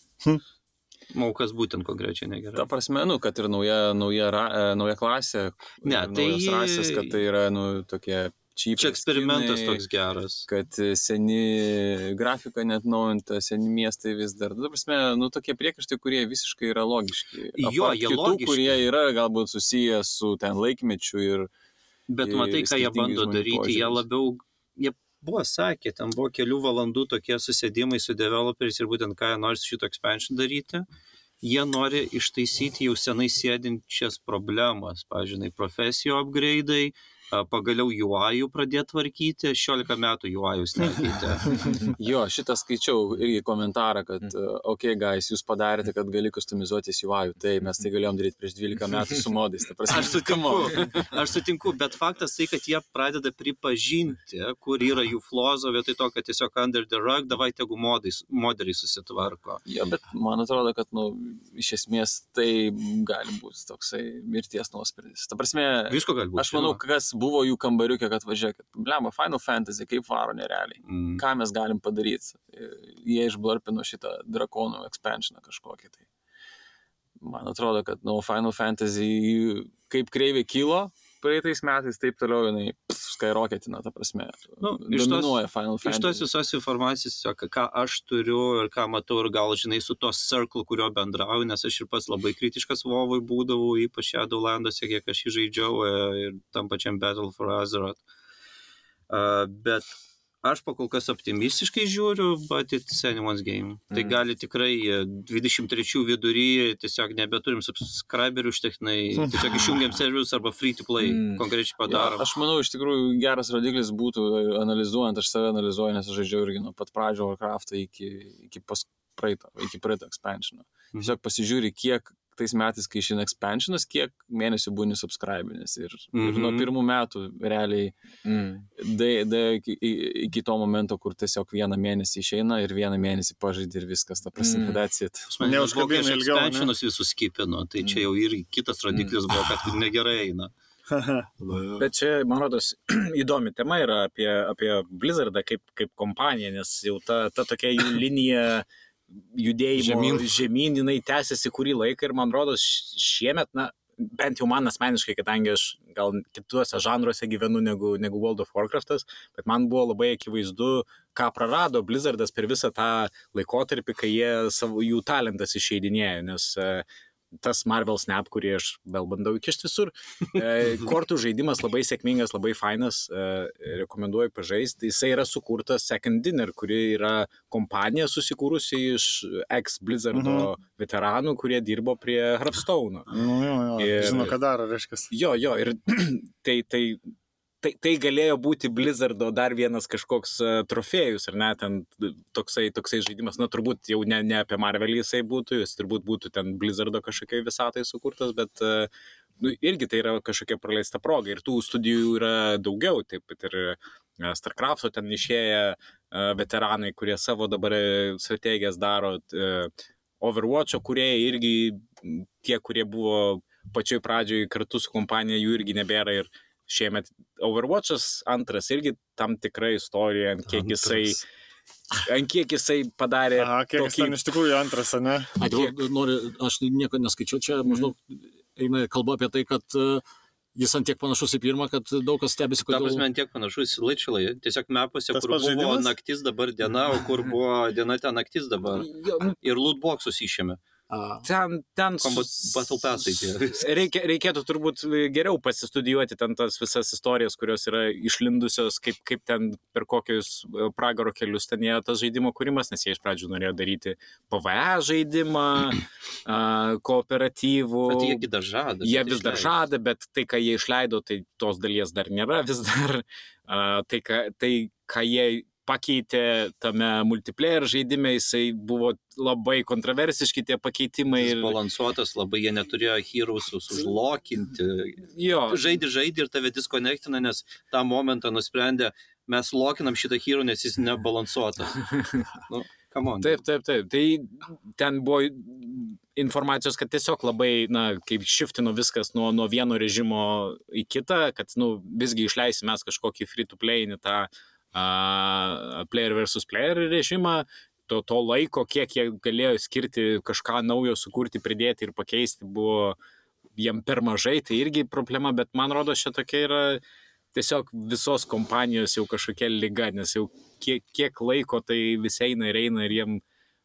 Mau kas būtent konkrečiai negerai. Ta prasme, nu, kad ir nauja, nauja, ra, e, nauja klasė, Ne, tai- rasės, kad tai yra, nu, tokie cheap. Čia eksperimentas skinai, toks geras. kad seni grafika net naujinta, seni miestai vis dar. Nu, ta prasme, nu, tokie priekaištai, kurie visiškai yra logiški. Jo, Apart jie kitų, logiški. kurie yra galbūt susiję su ten laikmečiu ir... Bet į matai, ką jie bando daryti, jie požiūrius. labiau, jie buvo sakę, ten buvo kelių valandų tokie susėdimai su developeriais ir būtent ką jie nori su šito expansion daryti. Jie nori ištaisyti jau senai sėdinčias problemas, pavyzdžiui, profesijų upgrade'ai, a, pagaliau UI pradėti tvarkyti, 16 metų UI jūs nekeitė. Jo, šitą skaičiau irgi komentarą, kad, Mm. ok, guys, jūs padarėte, kad gali customizuotis UI. Tai mes tai galėjom daryti prieš 12 metų su modais. Ta prasme, Aš sutinku, aš sutinku, bet faktas tai, kad jie pradeda pripažinti, kur yra jų flozo, vietoj to, kad tiesiog under the rug, davai tegu modai, modeliai susitvarko. Jo, bet man atrodo, kad, nu, iš esmės tai gali būti toksai mirties nuosprendis. Ta prasme, Visko gali būti. aš manau, kas buvo jų kambariukė, kad važiuokit, blemba, Final Fantasy, kaip varo nerealiai. Mm. Ką mes galim padaryti? Jie išblarpino šitą drakonų expansioną kažkokį tai. Man atrodo, kad, nu, Final Fantasy kaip kreivė kilo praeitais metais, taip toliau jinai skyrocketina, ta prasme. Nu, iš tos- Final Iš tos Fantasy. visos informacijos, ką aš turiu ir ką matau, ir gal, žinai, su to circle, kurio bendrauju, nes aš ir pats labai kritiškas Vovui būdavau, ypač Shadowlanduose, kiek aš jį žaidžiau e, ir tam pačiam Battle for Azeroth. Uh, bet Aš pakol kas optimistiškai žiūriu, but it's anyone's game. Tai Mm. gali tikrai e, 23 vidury tiesiog nebeturim subscriberių užtektinai, tiesiog išjungiam serverius arba free to play Mm. konkrečiai padarom. aš manau, iš tikrųjų geras rodiklis būtų, analizuojant, aš save analizuoju, nes aš žaidžiau irgi nuo pat pradžio Warcraft'ą iki, iki pas praeito, iki praeito expansiono. Mhm. Tiesiog pasižiūri, kiek tais metais, kai išeina expansionas, kiek mėnesių būni subscribinės. Ir, mhm. ir nuo Mhm. pirmų metų realiai Mm. da, da, iki, iki to momento, kur tiesiog vieną mėnesį išeina ir vieną mėnesį pažaidži ir viskas, ta prasme, Mm. mm. that's it. Pas mane Neužkabina buvo, kai aš ilgiau, ne? expansionus visus skipinu, tai čia jau irgi kitas rodiklis buvo, kad negerai eina. Bet čia, man rodos, įdomi tema yra apie, apie Blizzardą kaip, kaip kompaniją, nes jau ta, ta tokia jų linija judėjimo Žemyn. žemyn, jinai tęsiasi kurį laiką ir man rodos šiemet, na, bent jau man asmeniškai, kadangi aš gal kituose žanruose gyvenu negu, negu World of Warcraftas, bet man buvo labai akivaizdu, ką prarado Blizzardas per visą tą laikotarpį, kai jie savo, jų talentas išeidinėjo, nes e, tas Marvel Snap, kurį aš vėl bandau įkišti visur. E, kortų žaidimas labai sėkmingas, labai fainas, e, rekomenduoju pažaisti. Jisai yra sukurtas Second Dinner, kuri yra kompanija susikūrusi iš ex-Blizzardo Mhm. veteranų, kurie dirbo prie Hearthstone. Nu, jo, jo. Ir- Žinau, ką daro, reiškia. Jo, jo, ir tai, tai, tai, tai galėjo būti Blizzardo dar vienas kažkoks uh, trofėjus, ar ne, ten toksai, toksai žaidimas, na turbūt jau ne, ne apie Marvelį jisai būtų, jis turbūt būtų ten Blizzardo kažkokiai visatai sukurtas, bet uh, nu, irgi tai yra kažkokia praleista proga. Ir tų studijų yra daugiau, taip pat ir uh, StarCraft'o ten išėję uh, veteranai, kurie savo dabar uh, strategijas daro, uh, Overwatch'o kurie irgi tie, kurie buvo pačioj pradžioj kartu su kompanija, jų irgi nebėra. Ir šiemet Overwatch'as antras irgi tam tikra istorija, ant kiek jisai, ant kiek jisai padarė Aha, kiek jis tokį ten iš tikrųjų antras, ne? Ant kiek- noriu, aš nieko neskaičiau, čia maždaug eina kalba apie tai, kad e, jis ant tiek panašus į pirmą, kad daug kas stebisi, kodėl... prasme, ant tiek panašus į laičilai. Tiesiog mepuose, kur buvo žaidimas? naktis dabar diena, o kur buvo diena ten naktis dabar. Nu, Ir lootboxus išėmė. A, ten, ten Battle Passai. Reikia, reikėtų turbūt geriau pasistudijuoti ten tas visas istorijas, kurios yra išlindusios, kaip, kaip ten per kokius e, pragaro kelius ten ėjo tas žaidimo kūrimas, nes jie iš pradžių norėjo daryti PVE žaidimą, a, kooperatyvų. Bet jiegi dar žada. Jie vis dar žada, bet tai, ką jie išleido, tai tos dalies dar nėra vis dar. A, tai, ką, tai, ką jie pakeitė tame multiplayer žaidime, jisai buvo labai kontroversiški tie pakeitimai. Ir, balansuotas labai, jie neturėjo heroesus užlokinti. jo, Žaidži, žaidži ir tave diskonektina, nes tą momentą nusprendė, mes lokinam šitą hero, nes jis nebalansuotas. Nu. Taip, taip, taip. Tai ten buvo informacijos, kad tiesiog labai, na, kaip šiftino viskas nuo, nuo vieno režimo į kitą, kad, nu, visgi išleisime mes kažkokį free-to-play, tą uh, player versus player režimą, to, to laiko, kiek jie galėjo skirti kažką naujo sukurti, pridėti ir pakeisti, buvo jiem per mažai, tai irgi problema, bet man rodo, čia tokia yra tiesiog visos kompanijos jau kažkokia lyga, nes jau kiek, kiek laiko tai vis eina ir eina ir jiem,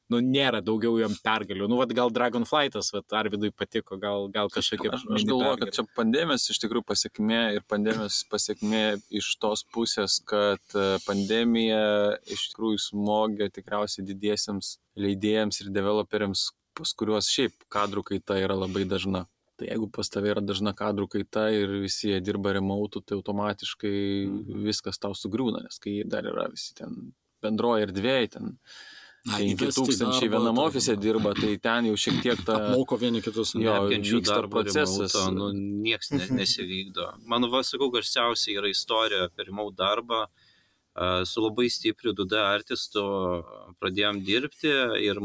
nu, nėra daugiau jam pergalių. Nu, vad gal Dragonflightas, vad Arvidui patiko, gal, gal kažkokia... Aš, aš galvoju, kad čia pandemijos iš tikrųjų pasiekmė ir pandemijos pasiekmė iš tos pusės, kad e, pandemija iš tikrųjų smogė tikriausiai didiesiems leidėjams ir developeriams, pas kuriuos šiaip kadrų kaita yra labai dažna. Tai jeigu pas tave yra dažna kadrų kaita ir visi jie dirba remautų, tai automatiškai Mhm. viskas tau sugriūna, nes kai dar yra visi ten bendroje erdvėje, ten Na, 5000 įvesti į darbą, vienam ofise dirba, tai ten jau šiek tiek ta... apmoko vieni kitus. Jo, vyksta darbo procesas. remoto, nu, nieks ne, nesivykdo. Mano, va, sakau, garsiausia yra istorija apie remote darbą. A, Su labai stipriu 2D artistu pradėjom dirbti ir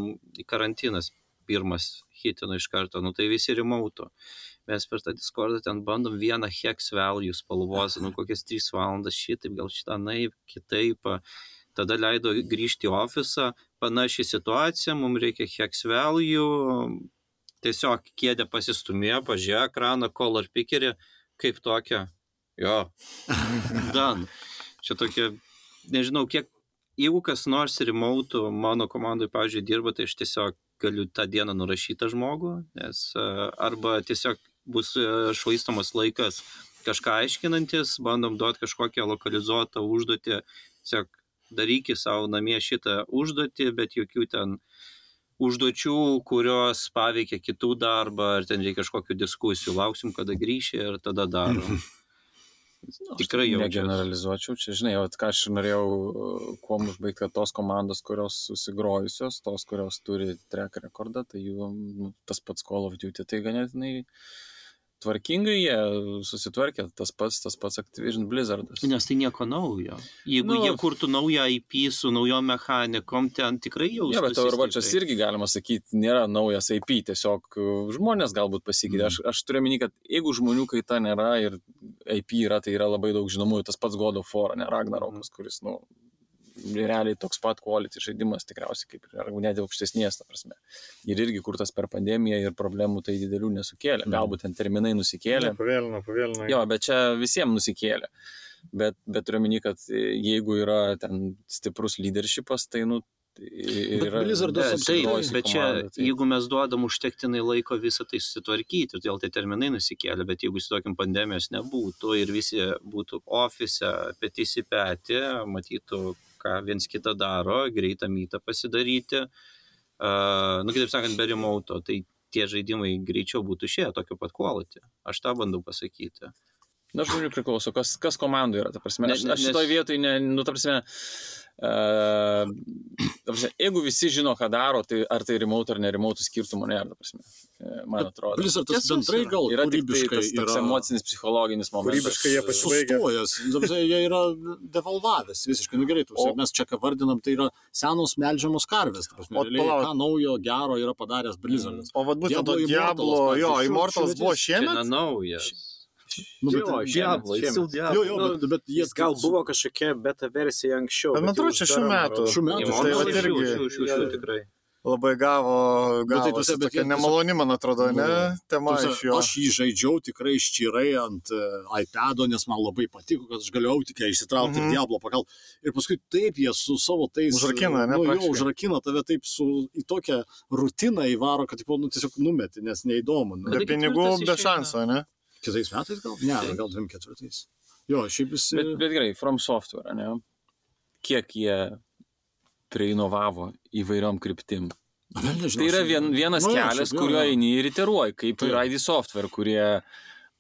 karantinas pirmas hitino iš karto, nu tai visi remote. Mes per tą Discordą ten bandom vieną hex value spalvos, nu kokias 3 valandas šitaip, gal šitą naip, kitaip. Tada leido grįžti į ofisą, panaši situacija, mums reikia hex value, tiesiog kėdė pasistumėjo, pažiūrėjo ekraną, color pickerį, kaip tokia. Jo. Dan. Čia tokia, nežinau, kiek, jeigu kas nors remote mano komandai, pavyzdžiui, dirba, tai aš tiesiog galiu tą dieną nurašyti tą žmogų, nes e, arba tiesiog bus e, švaistomas laikas kažką aiškinantis, bandom duoti kažkokią lokalizuotą užduotį, tiesiog darykit savo namie šitą užduotį, bet jokių ten užduočių, kurios paveikia kitų darbą, ar ten reikia kažkokių diskusijų, lauksim, kada grįši ir tada darom. Tikrai jau. Negeneralizuočiau, čia žinai, vat, ką aš norėjau uh, kuo užbaigti, kad tos komandos, kurios susigrojusios, tos, kurios turi track rekordą, tai jų nu, tas pats Call of Duty, tai ganėtinai tvarkingai jie susitvarkė, tas pats, tas pats Activision Blizzardas. Nes tai nieko naujo. Jeigu Nu, jie kurtų naują IP su naujom mechanikom, ten tikrai jau... Ne, bet Overwatch'as irgi galima sakyti, nėra naujas IP, tiesiog uh, žmonės galbūt pasikeitė. Aš, aš turiu minį, kad jeigu žmonių kaita nėra ir IP yra, tai yra labai daug žinomųjų, tas pats God of War, ne Ragnarokas, kuris, nu, realiai toks pat quality žaidimas tikriausiai kaip ir ar net aukštesnės, ta prasme. Ir irgi kurtas per pandemiją ir problemų tai didelių nesukėlė. Galbūt ten terminai nusikėlė. Pavėlino, pavėlino. Jo, bet čia visiems nusikėlė. Bet, bet turiu minį, kad jeigu yra ten stiprus leadershipas, tai, nu, tai yra... Blizzardas apsigrojusi bet čia, komanda, tai- jeigu mes duodam užtektinai laiko visą tai susitvarkyti, todėl tai terminai nusikėlė, bet jeigu tokiam pandemijos nebūtų ir visi būtų ofise, petys į petį, matytų, ką viens kitą daro, greitą mytą pasidaryti, uh, nu kitaip sakant, be remoto, tai tie žaidimai greičiau būtų išėję tokio pat quality. Aš tą bandau pasakyti. Na, žmonių priklauso, kas, kas komandai yra, ta prasme. Aš, ne- aš šitoje nes- vietoje, ne, nu, ta prasme, uh, prasme, jeigu visi žino, ką daro, tai ar tai remote ar ne remote skirtumo nėra, ta prasme, e, man atrodo. Blizzardas Tiesos bendrai yra. gal Yra tik tai tas yra emocinis, psichologinis momentas. Kūrybiškai jie. Ta prasme, Jie yra devalvavęs visiškai. Nu gerai, tu, O- mes čia ką vardinam, tai yra senos melžiamos karvės. ta prasme, O realiai, palauk. ką naujo gero yra padaręs Blizzardas. O vad būtent to Diablo, jo, Immortals buvo šiemet. nenaujas. Nu, bet, Jo, Diablo, still šiemet. Diablo. jo, jo, bet, bet jie Jis gal buvo kažkokia beta versija anksčiau. Bet man jau atrodo, čia šių metų. Šių metų, Tai šių- irgi- šių- šių- šių tikrai. Labai gavo, Bet tai gavo tuose- bet tokia jie tiesiog- nemaloni, man atrodo, ne? Nu, Tema prasme, iš jo. Aš jį žaidžiau tikrai ščirai ant uh, iPad'o, nes man labai patiko, kad aš galėjau tik išsitraukti Mhm. ir Diablo pagal. Ir paskui taip jie su savo tais... Užrakina, ne, Nu, jo, užrakina tave taip su, į tokią rutiną įvaro, kad tipo, nu, tiesiog numeti, nes neįdomu. Nu. Be pinigų, be šansų, ne? Kitais metais gal? Ne, gal 24. Jo, šiaip jis... Bet, bet gerai, From Software, ne? Kiek jie preinovavo įvairiom kryptim. Tai yra vien, vienas Nu, kelias, kuriuo eini ir iteruoji, kaip ir Taip. ID Software, kurie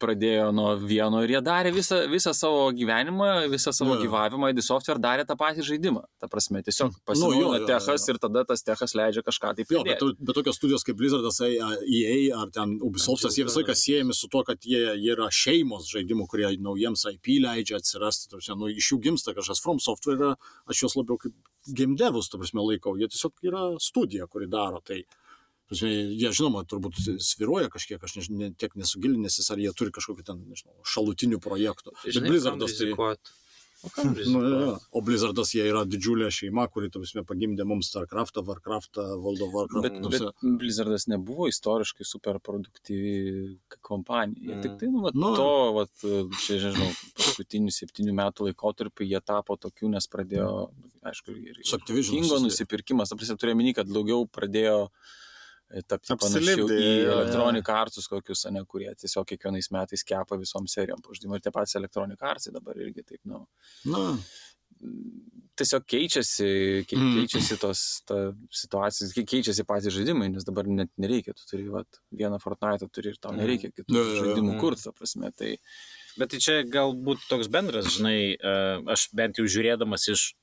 pradėjo nuo vieno ir jie darė visą, visą savo gyvenimą, visą savo Jo, jo. gyvavimą, ID Software darė tą patį žaidimą. Ta prasme, tiesiog jo, pasinaudina jo, techas ir tada tas techas leidžia kažką taip Jo, bet, bet tokios studijos kaip Blizzardas, EA ar ten Ubisoftas, jie visą laiką siejami su to, kad jie, jie yra šeimos žaidimų, kurie naujiems IP leidžia atsirasti. ta prasme, Nu, iš jų gimsta kažkas From Software, aš juos labiau kaip game devus, prasme, laikau. Jie tiesiog yra studija, kuri daro tai. Jie, žinoma, turbūt sviruoja kažkiek, aš než, ne, tiek nesugilinęsis, ar jie turi kažkokių ten, nežinau, šalutinių projektų. Bet Žinai, kam Blizzardas tai... O Nu, jo. rizikuot? o Blizzardas jie yra didžiulė šeima, kuri, tu prasme, pagimdė mums StarCraftą, Warcraftą, World of Warcraft. Bet, ta bet Blizzardas nebuvo istoriškai super produktyvi kompanija. Mm. Tik tai, nu, vat, Nu. to, vat, čia, nežinau, paskutinių septynių metų laikotarpį jie tapo tokiu, nes pradėjo, aišku, ir Su Activision Kingo nusipirkimas, turėjau minį, kad daugiau pradėjo e, tapti panašiau Apsilipdė, į. Electronic Arts kokius, ne, kurie tiesiog kiekvienais metais kepa visom serijom. Pažydimai ir tie patys Electronic Arts dabar irgi taip, nu, Na, tiesiog keičiasi, kei, Mm. keičiasi tos ta situacija, kei- keičiasi patys žaidimai, nes dabar net nereikia, tu turi vat, vieną Fortnite, turi ir tau Mm. nereikia kitų jo. žaidimų Mm. kurti, ta prasme. Tai Bet tai čia galbūt toks bendras, žinai, e, aš bent jau žiūrėdamas iš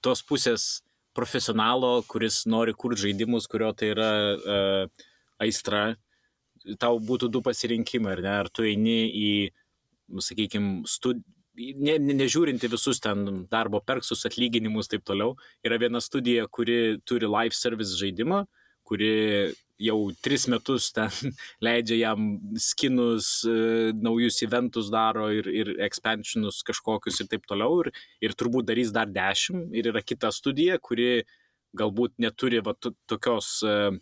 tos pusės profesionalo, kuris nori kurti žaidimus, kurio tai yra uh, aistra, tau būtų du pasirinkimai, ar ne? Ar tu eini į, sakykime, studi... Ne, ne, nežiūrinti visus ten darbo perksus, atlyginimus ir taip toliau, yra viena studija, kuri turi live service žaidimą, kuri jau tris metus ten leidžia jam skinus, e, naujus eventus daro ir, ir expansionus kažkokius ir taip toliau. Ir, ir turbūt darys dar dešimt. Ir yra kita studija, kuri galbūt neturi va, to- tokios, e,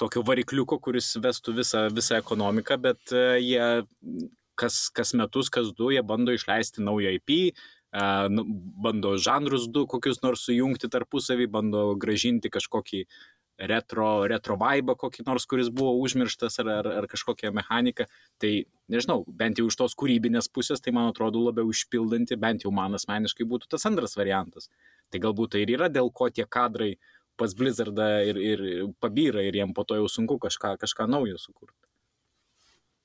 tokio varikliuko, kuris vestų visą, visą ekonomiką, bet e, jie kas, kas metus, kas du, jie bando išleisti naują IP, nu, bando žanrus du kokius nors sujungti tarpusavį, bando gražinti kažkokį retro, retro vibe kokį nors, kuris buvo užmirštas ar, ar, ar kažkokią mechaniką. Tai nežinau, bent jau iš tos kūrybinės pusės, tai man atrodo labiau išpildanti, bent jau man asmeniškai būtų tas antras variantas. Tai galbūt tai ir yra dėl ko tie kadrai pas Blizzardą ir, ir pabyra ir jiem po to jau sunku kažką, kažką naujo sukurti.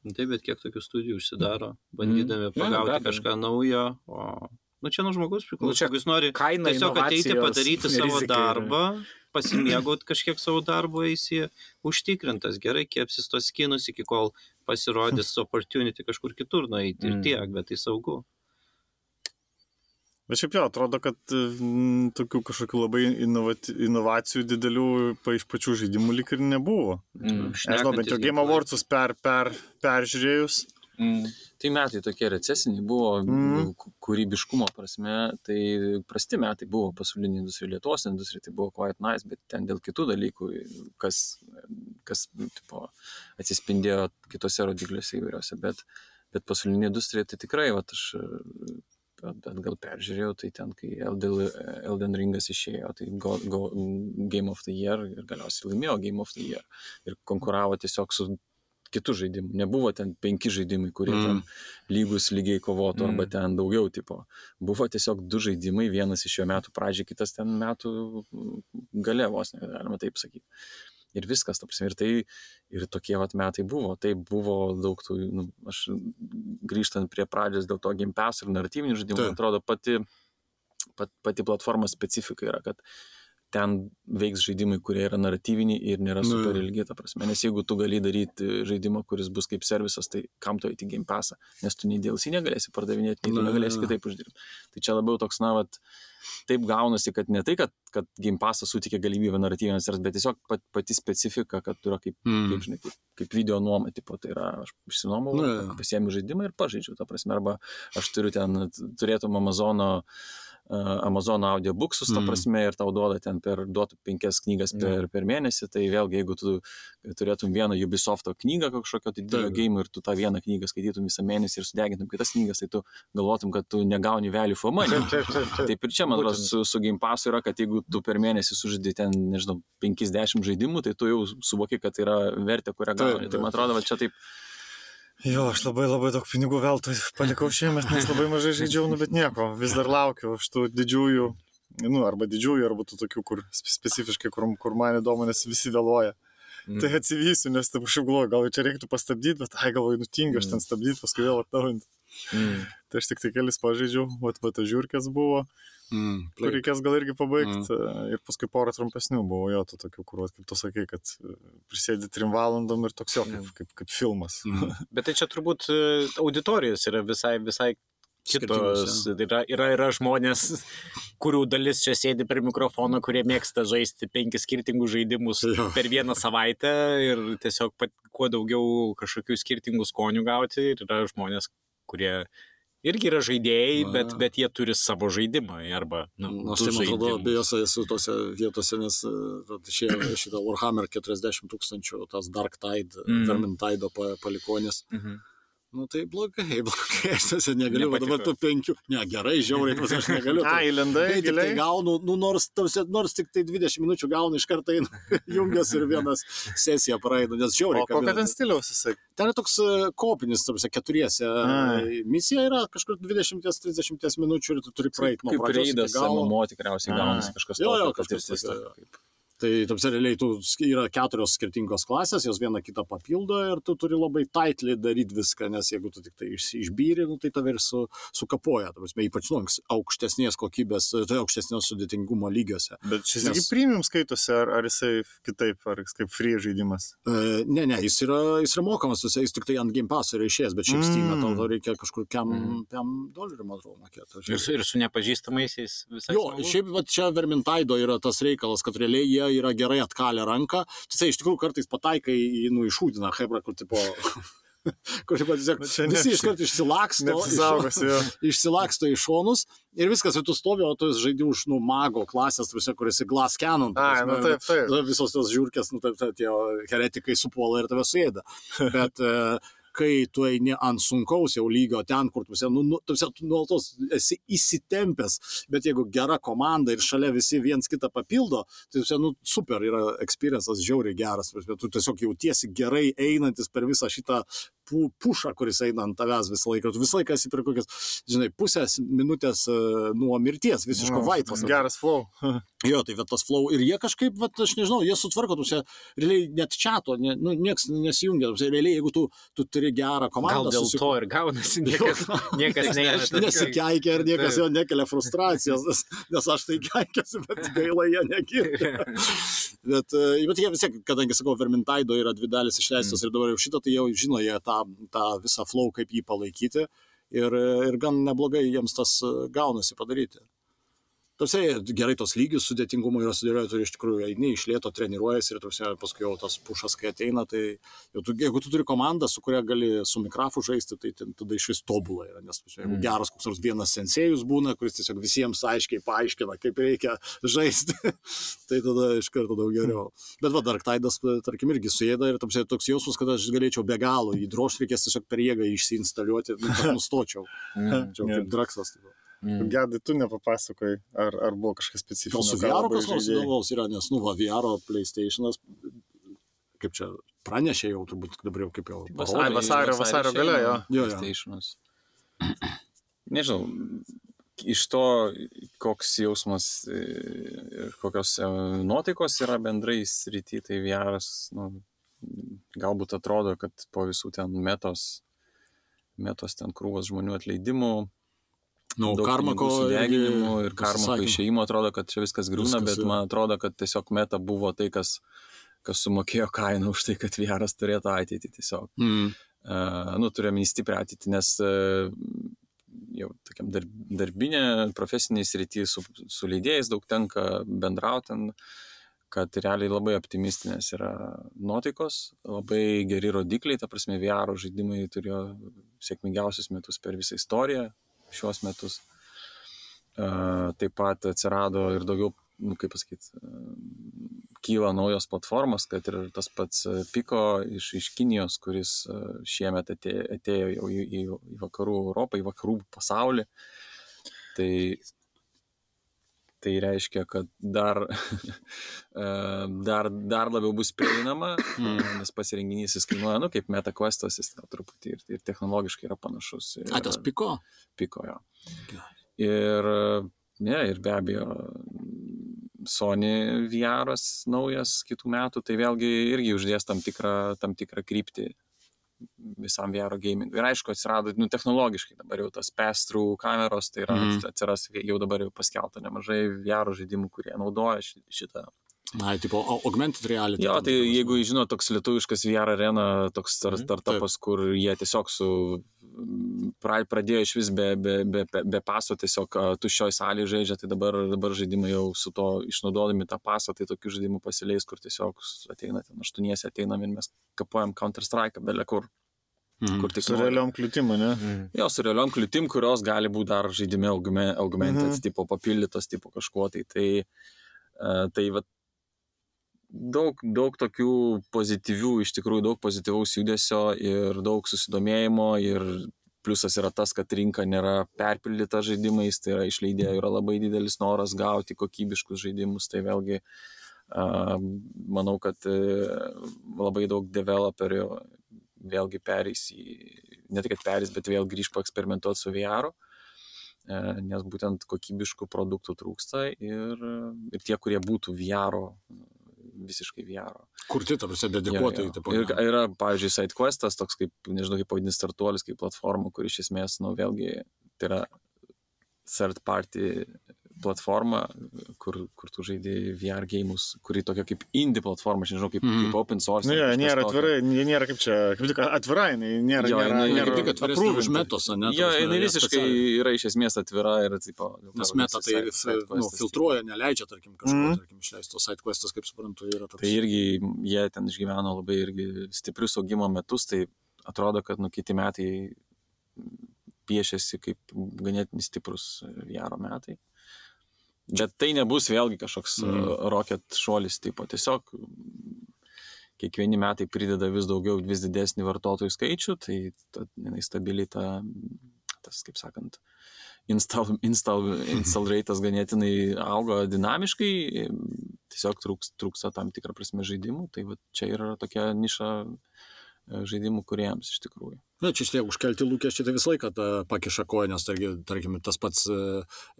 Taip, bet kiek tokių studijų užsidaro, bandydami Mm. Pagauti abejo. kažką naujo. O... Nu čia nuo žmogus priklauso. Nu, čia Jeigu jis nori Kaina, tiesiog ateiti padaryti savo darbą, pasimėgauti kažkiek savo darbo, eisi užtikrintas, gerai kepsis tos skinus iki kol pasirodys opportunity kažkur kitur nueiti ir Mm. tiek, bet tai saugu. Bet šiaip jo, atrodo, kad mm, tokių kažkokių labai inovati, inovacijų didelių pa, iš pačių žaidimų lik ir nebuvo. Mm. Nežinau, bent jau Game Awardsus per, per, peržiūrėjus. Mm. Tai metai tokie recesiniai buvo, Mm. kūrybiškumo prasme, tai prasti metai buvo pasaulinė industrija, Lietuvos industrija, tai buvo quite nice, bet ten dėl kitų dalykų, kas, kas tipo, atsispindėjo kitose rodikliuose įvairiose, bet, bet pasaulinė industrija tai tikrai, va, aš at- atgal peržiūrėjau, tai ten, kai Elden, Elden Ringas išėjo, tai go, go, Game of the Year ir galiausiai laimėjo Game of the Year ir konkuravo tiesiog su kitų žaidimų. Nebuvo ten penki žaidimai, kurie mm. ten lygus lygiai kovotų mm. arba ten daugiau tipo. Buvo tiesiog du žaidimai, vienas iš jo metų pradžiai, kitas ten metų gale vos, ne, galima taip sakyti. Ir viskas, ta prasme, ir tai, ir tokie vat metai buvo. Tai buvo daug tų, nu, aš grįžtant prie pradžios dėl to gimpes ir naratyvinių žaidimų, Taip. man atrodo, pati, pat, pati platformos specifika yra, kad ten veiks žaidimai, kurie yra naratyviniai ir nėra Nu, super ilgi, ta prasme. Nes jeigu tu gali daryti žaidimą, kuris bus kaip servisas, tai kam tu eiti Game Passą, nes tu nei DLC negalėsi pardavinėti, nei tu Na, negalėsi na. kitaip uždirbti. Tai čia labiau toks, na, vat, taip gaunasi, kad ne tai, kad, kad Game Passas suteikia galimybę naratyvinės bet tiesiog pat, pati specifika, kad yra kaip, Mm. kaip, žinai, kaip, kaip video nuoma, tipo, tai yra, aš jo. pasiemi žaidimą ir pažaidžiu, ta prasme, arba aš turiu ten, turėtum Amazono uh, Amazono audiobooksus, ta Mm. prasme, ir tau duoda ten per, duotų penkias knygas per, per mėnesį, tai vėlgi, jeigu tu turėtum vieną Ubisofto knygą kažkokio tai didelio game ir tu tą vieną knygą skaitytum visą mėnesį ir sudegintum kitas knygas, tai tu galvotum, kad tu negauni value for money. Taip, ir čia, man atrodo, su, su Game Passu yra, kad jeigu tu per mėnesį sužaidži ten, nežinau, 50 žaidimų, tai tu jau suvoki, kad tai yra vertė, kurią gauni. Tai man atrodo, va čia taip, Jo, aš labai labai daug pinigų veltui palikau šiemet, nes labai mažai žaidžiau, nu bet nieko, vis dar laukiu iš tų didžiųjų, nu, arba didžiųjų, arba tų tokių, kur spe- specifiškai, kur, kur man įdomu, nes visi vėluoja. Mm. Tai atsivysiu, nes taip aš jau galvoju, gal čia reiktų pastabdyti, bet, ai, galvoju, nutingiu aš ten stabdyti, paskui vėl atnaujinti. Mm. Tai aš tik tai kelis pažaidžiau, vat, vat, žiūrkės buvo, Mm, kur play. reikės gal irgi pabaigti. Mm. Ir paskui porą trumpesnių buvo jo, tų tokių, kur, kaip tu sakai, kad e, prisėdi trim valandom ir toks jo, kaip, kaip, kaip filmas. Mm. Bet tai čia turbūt e, auditorijos yra visai, visai kitos. Yra, yra, yra žmonės, kurių dalis čia sėdi prie mikrofono, kurie mėgsta žaisti penkis skirtingus žaidimus Jo. per vieną savaitę ir tiesiog pat, kuo daugiau kažkokių skirtingų skonių gauti. Ir yra žmonės, kurie irgi yra žaidėjai, Na. bet, bet jie turi savo žaidimą. Arba, nu, aš tai man atrodo, abiejose esu tose vietose, nes e, išėjo šitą Warhammer 40 tūkstančių, tas Dark Tide, Mm. mm. Vermintide pa, palikonis. Mhm. Nu tai blogai, blogai, aš tiesiog negaliu, Nepatiko. dabar tų penkių, ne, gerai, žiauriai, tas aš negaliu. A, įlendai, Kai tik tai gaunu, nu, nors, tausia, nors tik tai 20 minučių gaunu, iš karto einu, jungiasi ir vienas sesija praeina, nes žiauriai. O kabina. ten stiliaus jisai? Ten yra toks e, kopinis, tarsi keturiese. Ai. Misija yra kažkur 20-30 minučių ir tu turi praeiti kaip reidas. MMO tikriausiai gaunasi kažkas Jo, jo, kažkas tokio, tokia, kaip- Tai, tamsi, realiai, tu yra keturios skirtingos klasės, jos viena kitą papildo ir tu turi labai taitliai daryti viską, nes jeigu tu tik tai iš, išbyri, nu, tai tave ir su, sukapoja, tarsi, ypač nu, aukštesnės kokybės, tai aukštesnės sudėtingumo lygiuose. Bet šis Nes- premium skaitosi, ar, ar jisai kitaip, ar jis kaip free žaidimas? E, ne, ne, jis yra, jis yra mokamas, visai, jis tik tai ant Game Pass yra išėjęs, bet šiaip Mm. Steam tau tau reikia kažkur kiam, Mm. kiam dolerių, man atrodo, mokėti. Ir, su- ir su nepažįstamaisiais visai. Jo, smagu. šiaip va, čia Vermintaido yra tas reikalas, kad realiai jie yra gerai atkalę ranką. Tai iš tikrųjų kartais pataikai į nu, išūdiną Hebra, kur tipo... kur tipo tiesiog Nu, visi iš karto išsilaksto, jo. išsilaksto į šonus ir viskas, ir tu stovi, o tu žaidži už nu, mago klasės, tuose, kuris į Glass Cannon. ta Ai, nu taip, taip. visos tos žiūrkės, nu, taip, taip, tie heretikai supuola ir tave suėda. Bet e, kai tu eini ant sunkaus jau lygio ten, kur tu, nu, nu, tu, tu nuolatos esi įsitempęs, bet jeigu gera komanda ir šalia visi viens kitą papildo, tai tu, nu, super yra experiences žiauriai geras, tu tiesiog jautiesi gerai einantis per visą šitą pu, pušą, kuris eina ant tavęs visą laiką. Tu visą laiką esi per kokias, žinai, pusės minutės uh, nuo mirties, visiško Nu, vaitos. Geras flow. Jo, tai bet tas flow ir jie kažkaip, vat, aš nežinau, jie sutvarko, tu realiai net čato, ne, nu, nieks nesijungia. Tu, realiai, jeigu tu, tu turi gerą Gal komandą, dėl susi- to ir gaunasi, niekas, niekas neina. nesikeikia ir niekas jo nekelia frustracijos, nes, nes aš tai keikiuosi, bet gaila jie negirdi. bet, e, bet jie vis tiek, kadangi, sakau, Vermintaido yra dvi dalis išleistos mm. ir dabar jau šitą, tai jau žino jie tą, tą visą flow, kaip jį palaikyti ir, ir gan neblogai jiems tas e, gaunasi padaryti. Tosiai gerai tos lygius sudėtingumo yra sudėlioję, tu iš tikrųjų eini iš lėto, treniruojasi ir tosiai paskui jau tas pušas, kai ateina, tai tu, jeigu tu turi komandą, su kuria gali su mikrafu žaisti, tai ten, tada iš vis tobulai yra, nes tosiai, jeigu Mm. geras koks nors vienas sensėjus būna, kuris tiesiog visiems aiškiai paaiškina, kaip reikia žaisti, tai tada iš karto daug geriau. Bet va, Dark Tide'as, tarkim, irgi suėda ir tamsiai toks jausmas, kad aš galėčiau be galo į drožt, reikės tiesiog per jėgą išsiinstaliuoti, nu, kad nustočiau. Mm. Čia kaip draksas. tipo. Mm. Gedai, tu nepapasakoji, ar, ar buvo kažkas specifinio. Gal su VR kas nors įdomaus yra, nes, nu, va, VR, PlayStation'as, kaip čia pranešė jau, turbūt dabar jau kaip jau. Parodė. vasario- vasario gale, jo. Jo, jo. PlayStation'as. Nežinau, iš to, koks jausmas e, ir kokios e, nuotaikos yra bendrai srity, tai VR'as, nu, galbūt atrodo, kad po visų ten metos, metos ten krūvos žmonių atleidimų, Nu, Karmako irgi ir karmako išėjimo atrodo, kad čia viskas griūna, Viskas, bet jo. man atrodo, kad tiesiog meta buvo tai, kas, kas sumokėjo kainą už tai, kad VR'as turėtų ateitį tiesiog. Mm. Uh, nu, turėjome į stiprią ateitį, nes uh, jau tokiam dar, darbinė, profesiniai srity su, su leidėjais daug tenka bendrauti, kad realiai labai optimistinės yra nuotaikos, labai geri rodikliai, ta prasme, VR žaidimai turėjo sėkmingiausius metus per visą istoriją šiuos metus. Uh, taip pat atsirado ir daugiau, nu, kaip pasakyti, uh, kyla naujos platformos, kad ir tas pats e, Piko iš, iš Kinijos, kuris e, šiemet atėjo, atėjo jau į, į, į vakarų Europą, į vakarų pasaulį. Tai, tai reiškia, kad dar, e, dar, dar labiau bus prieinama, Mm. nes pasirenginys jis kainuoja, nu, kaip MetaQuestas, jis gal truputį ir, ir technologiškai yra panašus. Ir, A, tas piko? Piko jo. Ir, ne, ir be abejo, Sony VR'as naujas kitų metų, tai vėlgi irgi uždės tam tikrą, tam tikrą kryptį visam VR gaming. Ir aišku, atsirado, nu, technologiškai dabar jau tas pass-through kameros, tai yra, mm. atsiras jau dabar jau paskelbta nemažai VR žaidimų, kurie naudoja ši- šitą Na, tipo, au- augmented reality. Jo, tai jeigu žinot, toks lietuviškas VR arena, toks Mhm, startupas, kur jie tiesiog su pra- pradėjo iš vis be, be, be, be- paso, tiesiog tuščioj salėje žaidžia, tai dabar, dabar žaidimai jau su to išnaudodami tą pasą, tai tokių žaidimų pasileis, kur tiesiog ateina ten aštuoniesi, ateinam ir mes kapuojam Counter-Strike, belė kur, Mhm. kur tik Su realiom kliūtimų, ne? Mm. Jo, su realiom kliūtim, kurios gali būti dar žaidime augme- augmented, Mhm. tipo papildytos, tipo kažkuo tai. Tai, tai va, daug, daug tokių pozityvių, iš tikrųjų daug pozityvaus judesio ir daug susidomėjimo ir pliusas yra tas, kad rinka nėra perpildyta žaidimais, tai yra išleidėjų yra labai didelis noras gauti kokybiškus žaidimus, tai vėlgi manau, kad uh, labai daug developerių vėlgi perės į, ne tik, kad perės, bet vėl grįž paeksperimentuoti su VR, e, nes būtent kokybiškų produktų trūksta ir, ir tie, kurie būtų VR, visiškai VR. Kurti, ta prasme, dedikuotai. Jo. tipo, Ir yra, pavyzdžiui, SideQuestas, toks kaip, nežinau, kaip pavadinti startuolis, kaip platforma, kur iš esmės, nu, vėlgi, tai yra third party platforma, kur, kur tu žaidži VR gėjimus, kuri tokia kaip indie platforma, aš nežinau, kaip, mm. kaip open source. Nu, jo, kažkas nėra atvirai, nėra kaip čia, kaip tik atvira, jinai nėra, Jo, nėra, jinai- Ne, nėra kaip atviresnė už metos, ne? Jo, jinai visiškai yra iš esmės atvira ir, tipo, Nes meta tai nu, filtruoja, neleidžia, tarkim, kažko, Mhm. tarkim, išleisto sidequestas, kaip suprantu, yra toks. Tai irgi jie ten išgyveno labai irgi stiprius augimo metus, tai atrodo, kad nu kiti metai piešiasi kaip ganėtinai stiprus VR metai. Bet tai nebus vėlgi kažkoks Mm. mm. rocket šuolis, tipo tiesiog kiekvieni metai prideda vis daugiau, vis didesnį vartotojų skaičių, tai ta, jinai stabiliai ta, tas, kaip sakant, install, install, install rate'as ganėtinai auga dinamiškai, tiesiog trūks, trūksta tam tikrą prasme žaidimų, tai va, čia yra tokia niša žaidimų kuriejams iš tikrųjų. Na, čia šitie užkelti lūkesčiai tai visą laiką ta, pakiša koją, nes tarkim, tas pats e,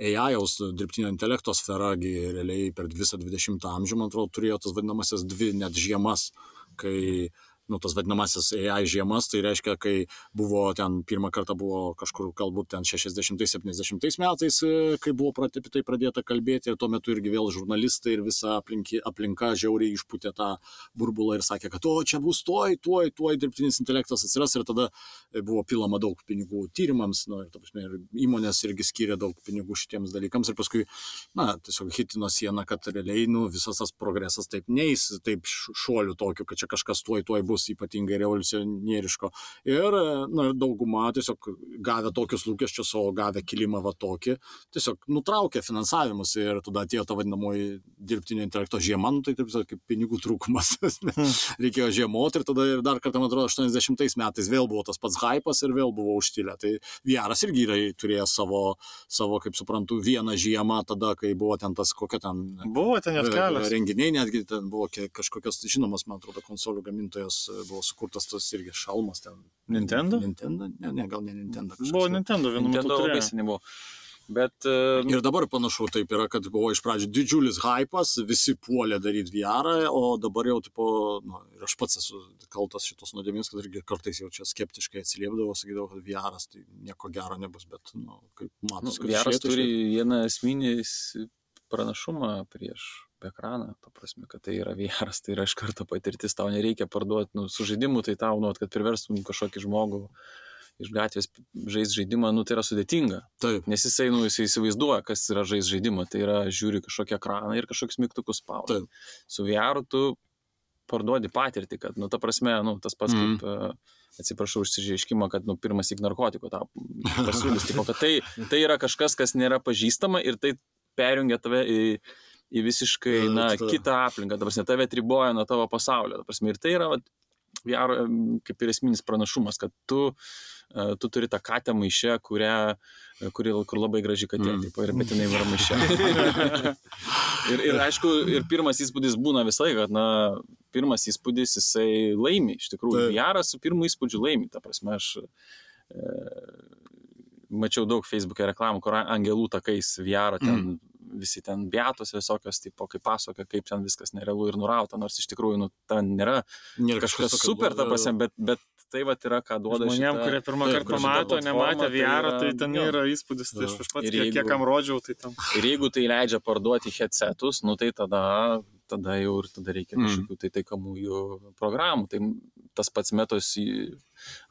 AI, jaus dirbtinio intelekto sfera, realiai per visą 20 amžių, man atrodo, turėjo tas vadinamasis dvi net žiemas, kai nu, tas vadinamasis AI žiemas, tai reiškia, kai buvo ten pirmą kartą buvo kažkur galbūt ten 60-70 metais, e, kai buvo apie tai pradėta kalbėti ir tuo metu irgi vėl žurnalistai ir visa aplinki, aplinka žiauriai išputė tą burbulą ir sakė, kad o čia bus tuoj, tuoj, tuoj dirbtinis intelektas atsiras. Ir tada e, buvo pilama daug pinigų tyrimams, nu, ir, prasme, ir įmonės irgi skiria daug pinigų šitiems dalykams. Ir paskui, na, tiesiog hitino sieną, kad realiai, nu, visas tas progresas taip neįs, taip šuolių tokiu, kad čia kažkas tuoj, tuoj bus bus ypatingai revoliucionieriško. Ir na, dauguma tiesiog gavę tokius lūkesčius, o gavę kilimą va tokį, tiesiog nutraukė finansavimus ir tada atėjo ta vadinamoji dirbtinio intelekto žiema, nu, tai taip kaip pinigų trūkumas. Hmm. Reikėjo žiemoti ir tada ir dar kartą, man atrodo, 80 metais vėl buvo tas pats hypas ir vėl buvo užtilę. Tai Vieras irgi yra turėjęs savo, savo, kaip suprantu, vieną žiemą tada, kai buvo ten tas kokia ten. Buvo ten net kelias. Renginiai netgi ten buvo kažkokios žinomas, man atrodo, konsolių gamintojas buvo sukurtas tas irgi šalmas ten. Nintendo? Nintendo? Ne, ne, gal ne Nintendo. Buvo Nintendo vienu metu. Nintendo labai seniai buvo. Bet, uh, ir dabar panašu taip yra, kad buvo iš pradžių didžiulis hypas, visi puolė daryti VR, o dabar jau, tipo, nu, ir aš pats esu kaltas šitos nuodėmės, kad irgi kartais jau čia skeptiškai atsiliepdavau, sakydavau, kad VR tai nieko gero nebus, bet, nu, kaip matosi, nu, VR turi vieną esminį pranašumą prieš ekraną, ta prasme, kad tai yra VR, tai yra iš karto patirtis, tau nereikia parduoti, nu, su žaidimu tai tau, nu, kad priverstum kažkokį žmogų iš gatvės žaisti žaidimą, nu, tai yra sudėtinga. Taip. Nes jisai, nu, jisai įsivaizduoja, kas yra žaisti žaidimą, tai yra žiūri kažkokią ekraną ir kažkokius mygtukus spaudai. Su VR tu parduodi patirtį, kad, nu, ta prasme, nu, tas pats mm. kaip, uh, atsiprašau užsižiaiškimą, kad, nu, pirmas įk narkotikų tau pasiūlys, tipo, kad tai, tai yra kažkas, kas nėra pažįstama ir tai perjungia tave į į visiškai, na, kitą aplinką, dabar ne tave atriboja nuo tavo pasaulio. Prasme, ir tai yra, vat, VR kaip ir esminis pranašumas, kad tu, e, tu turi tą katę maišę, kurią, e, kuri, kur labai graži katė, mm. taip, ir bet jinai yra maišė. ir, ir aišku, ir pirmas įspūdis būna visai, kad, na, pirmas įspūdis jisai laimi, iš tikrųjų, tai. VR su pirmu įspūdžiu laimi, ta prasme, aš e, mačiau daug Facebook'e reklamų, kur angelų takais VR ten mm visi ten beatos visokios, tipo, kaip pasakoja, kaip ten viskas nerealu ir nurauta, nors iš tikrųjų, nu, ten nėra, nėra kažkas super, ta prasme, bet, bet tai va yra, ką duoda žmonėms, šita, kurie pirmą kartą pamato, nematė VR, tai, tai ten jo. yra įspūdis, tai aš pats, jeigu, kiek, kiek kam rodžiau, tai tam. Ir jeigu tai leidžia parduoti headsetus, nu tai tada tada jau ir tada reikia mm. kažkokių tai taikomųjų programų. Tai tas pats metos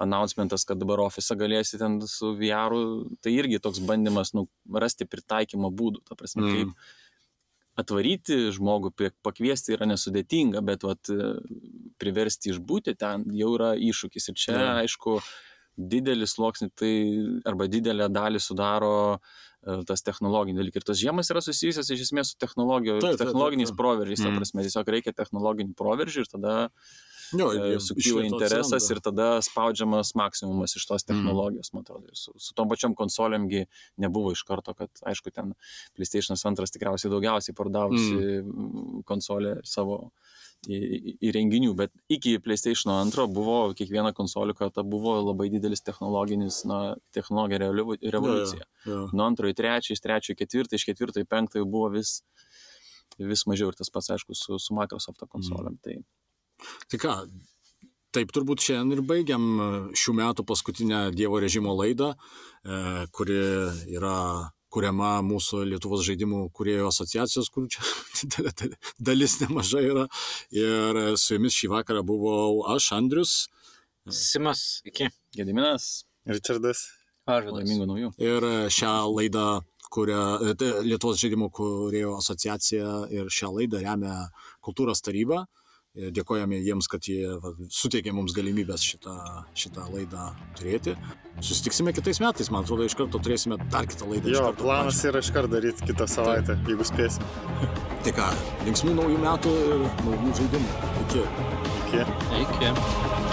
announcementas, kad dabar ofise galėsi ten su VR, tai irgi toks bandymas nu, rasti pritaikymo būdų. Ta prasme, mm. kaip atvaryti žmogų, pakviesti yra nesudėtinga, bet vat, priversti išbūti ten jau yra iššūkis. Ir čia, mm. aišku, didelį sluoksnį tai arba didelę dalį sudaro E, tas technologinis dalykas. Ir tos žiemas yra susijusios iš esmės su technologijos, taip, technologiniais taip, taip. proveržiais. Mm. Prasme, tiesiog reikia technologinių proveržių ir tada jo, e, sukyla interesas atsiranda. ir tada spaudžiamas maksimumas iš tos mm. technologijos, mm. man atrodo. Ir su, su tom pačiom konsolėmgi nebuvo iš karto, kad, aišku, ten PlayStation 2 tikriausiai daugiausiai pardavusi mm. konsolė savo įrenginių, bet iki PlayStation 2 buvo kiekviena konsolė karta buvo labai didelis technologinis, na, technologinė revoliucija. Ja, ja. Nuo antro į trečią, iš trečio į ketvirtą, iš ketvirto į penktą buvo vis, vis mažiau ir tas pats, aišku, su, su Microsoft konsolėm. Mm. Tai... tai ką, Taip turbūt šiandien ir baigiam šių metų paskutinę Dievo režimo laidą, e, kuri yra kuriama mūsų Lietuvos žaidimų kuriejų asociacijos, kur čia dalis nemažai yra. Ir su jumis šį vakarą buvau aš, Andrius. Simas, iki. Gediminas. Richardas. Arvidas. Laimingų naujų. Ir šią laidą kuria tai Lietuvos žaidimų kuriejų asociacija ir šią laidą remia Kultūros taryba. Dėkojame jiems, kad jie suteikė mums galimybės šitą, šitą laidą turėti. Susitiksime kitais metais, man atrodo, iš karto turėsime dar kitą laidą. Jo, planas pačią. yra iš karto daryti kitą savaitę, Taip. jeigu spėsim. tai ką, linksmų naujų metų ir naujų žaidimų. Iki. Iki. Iki.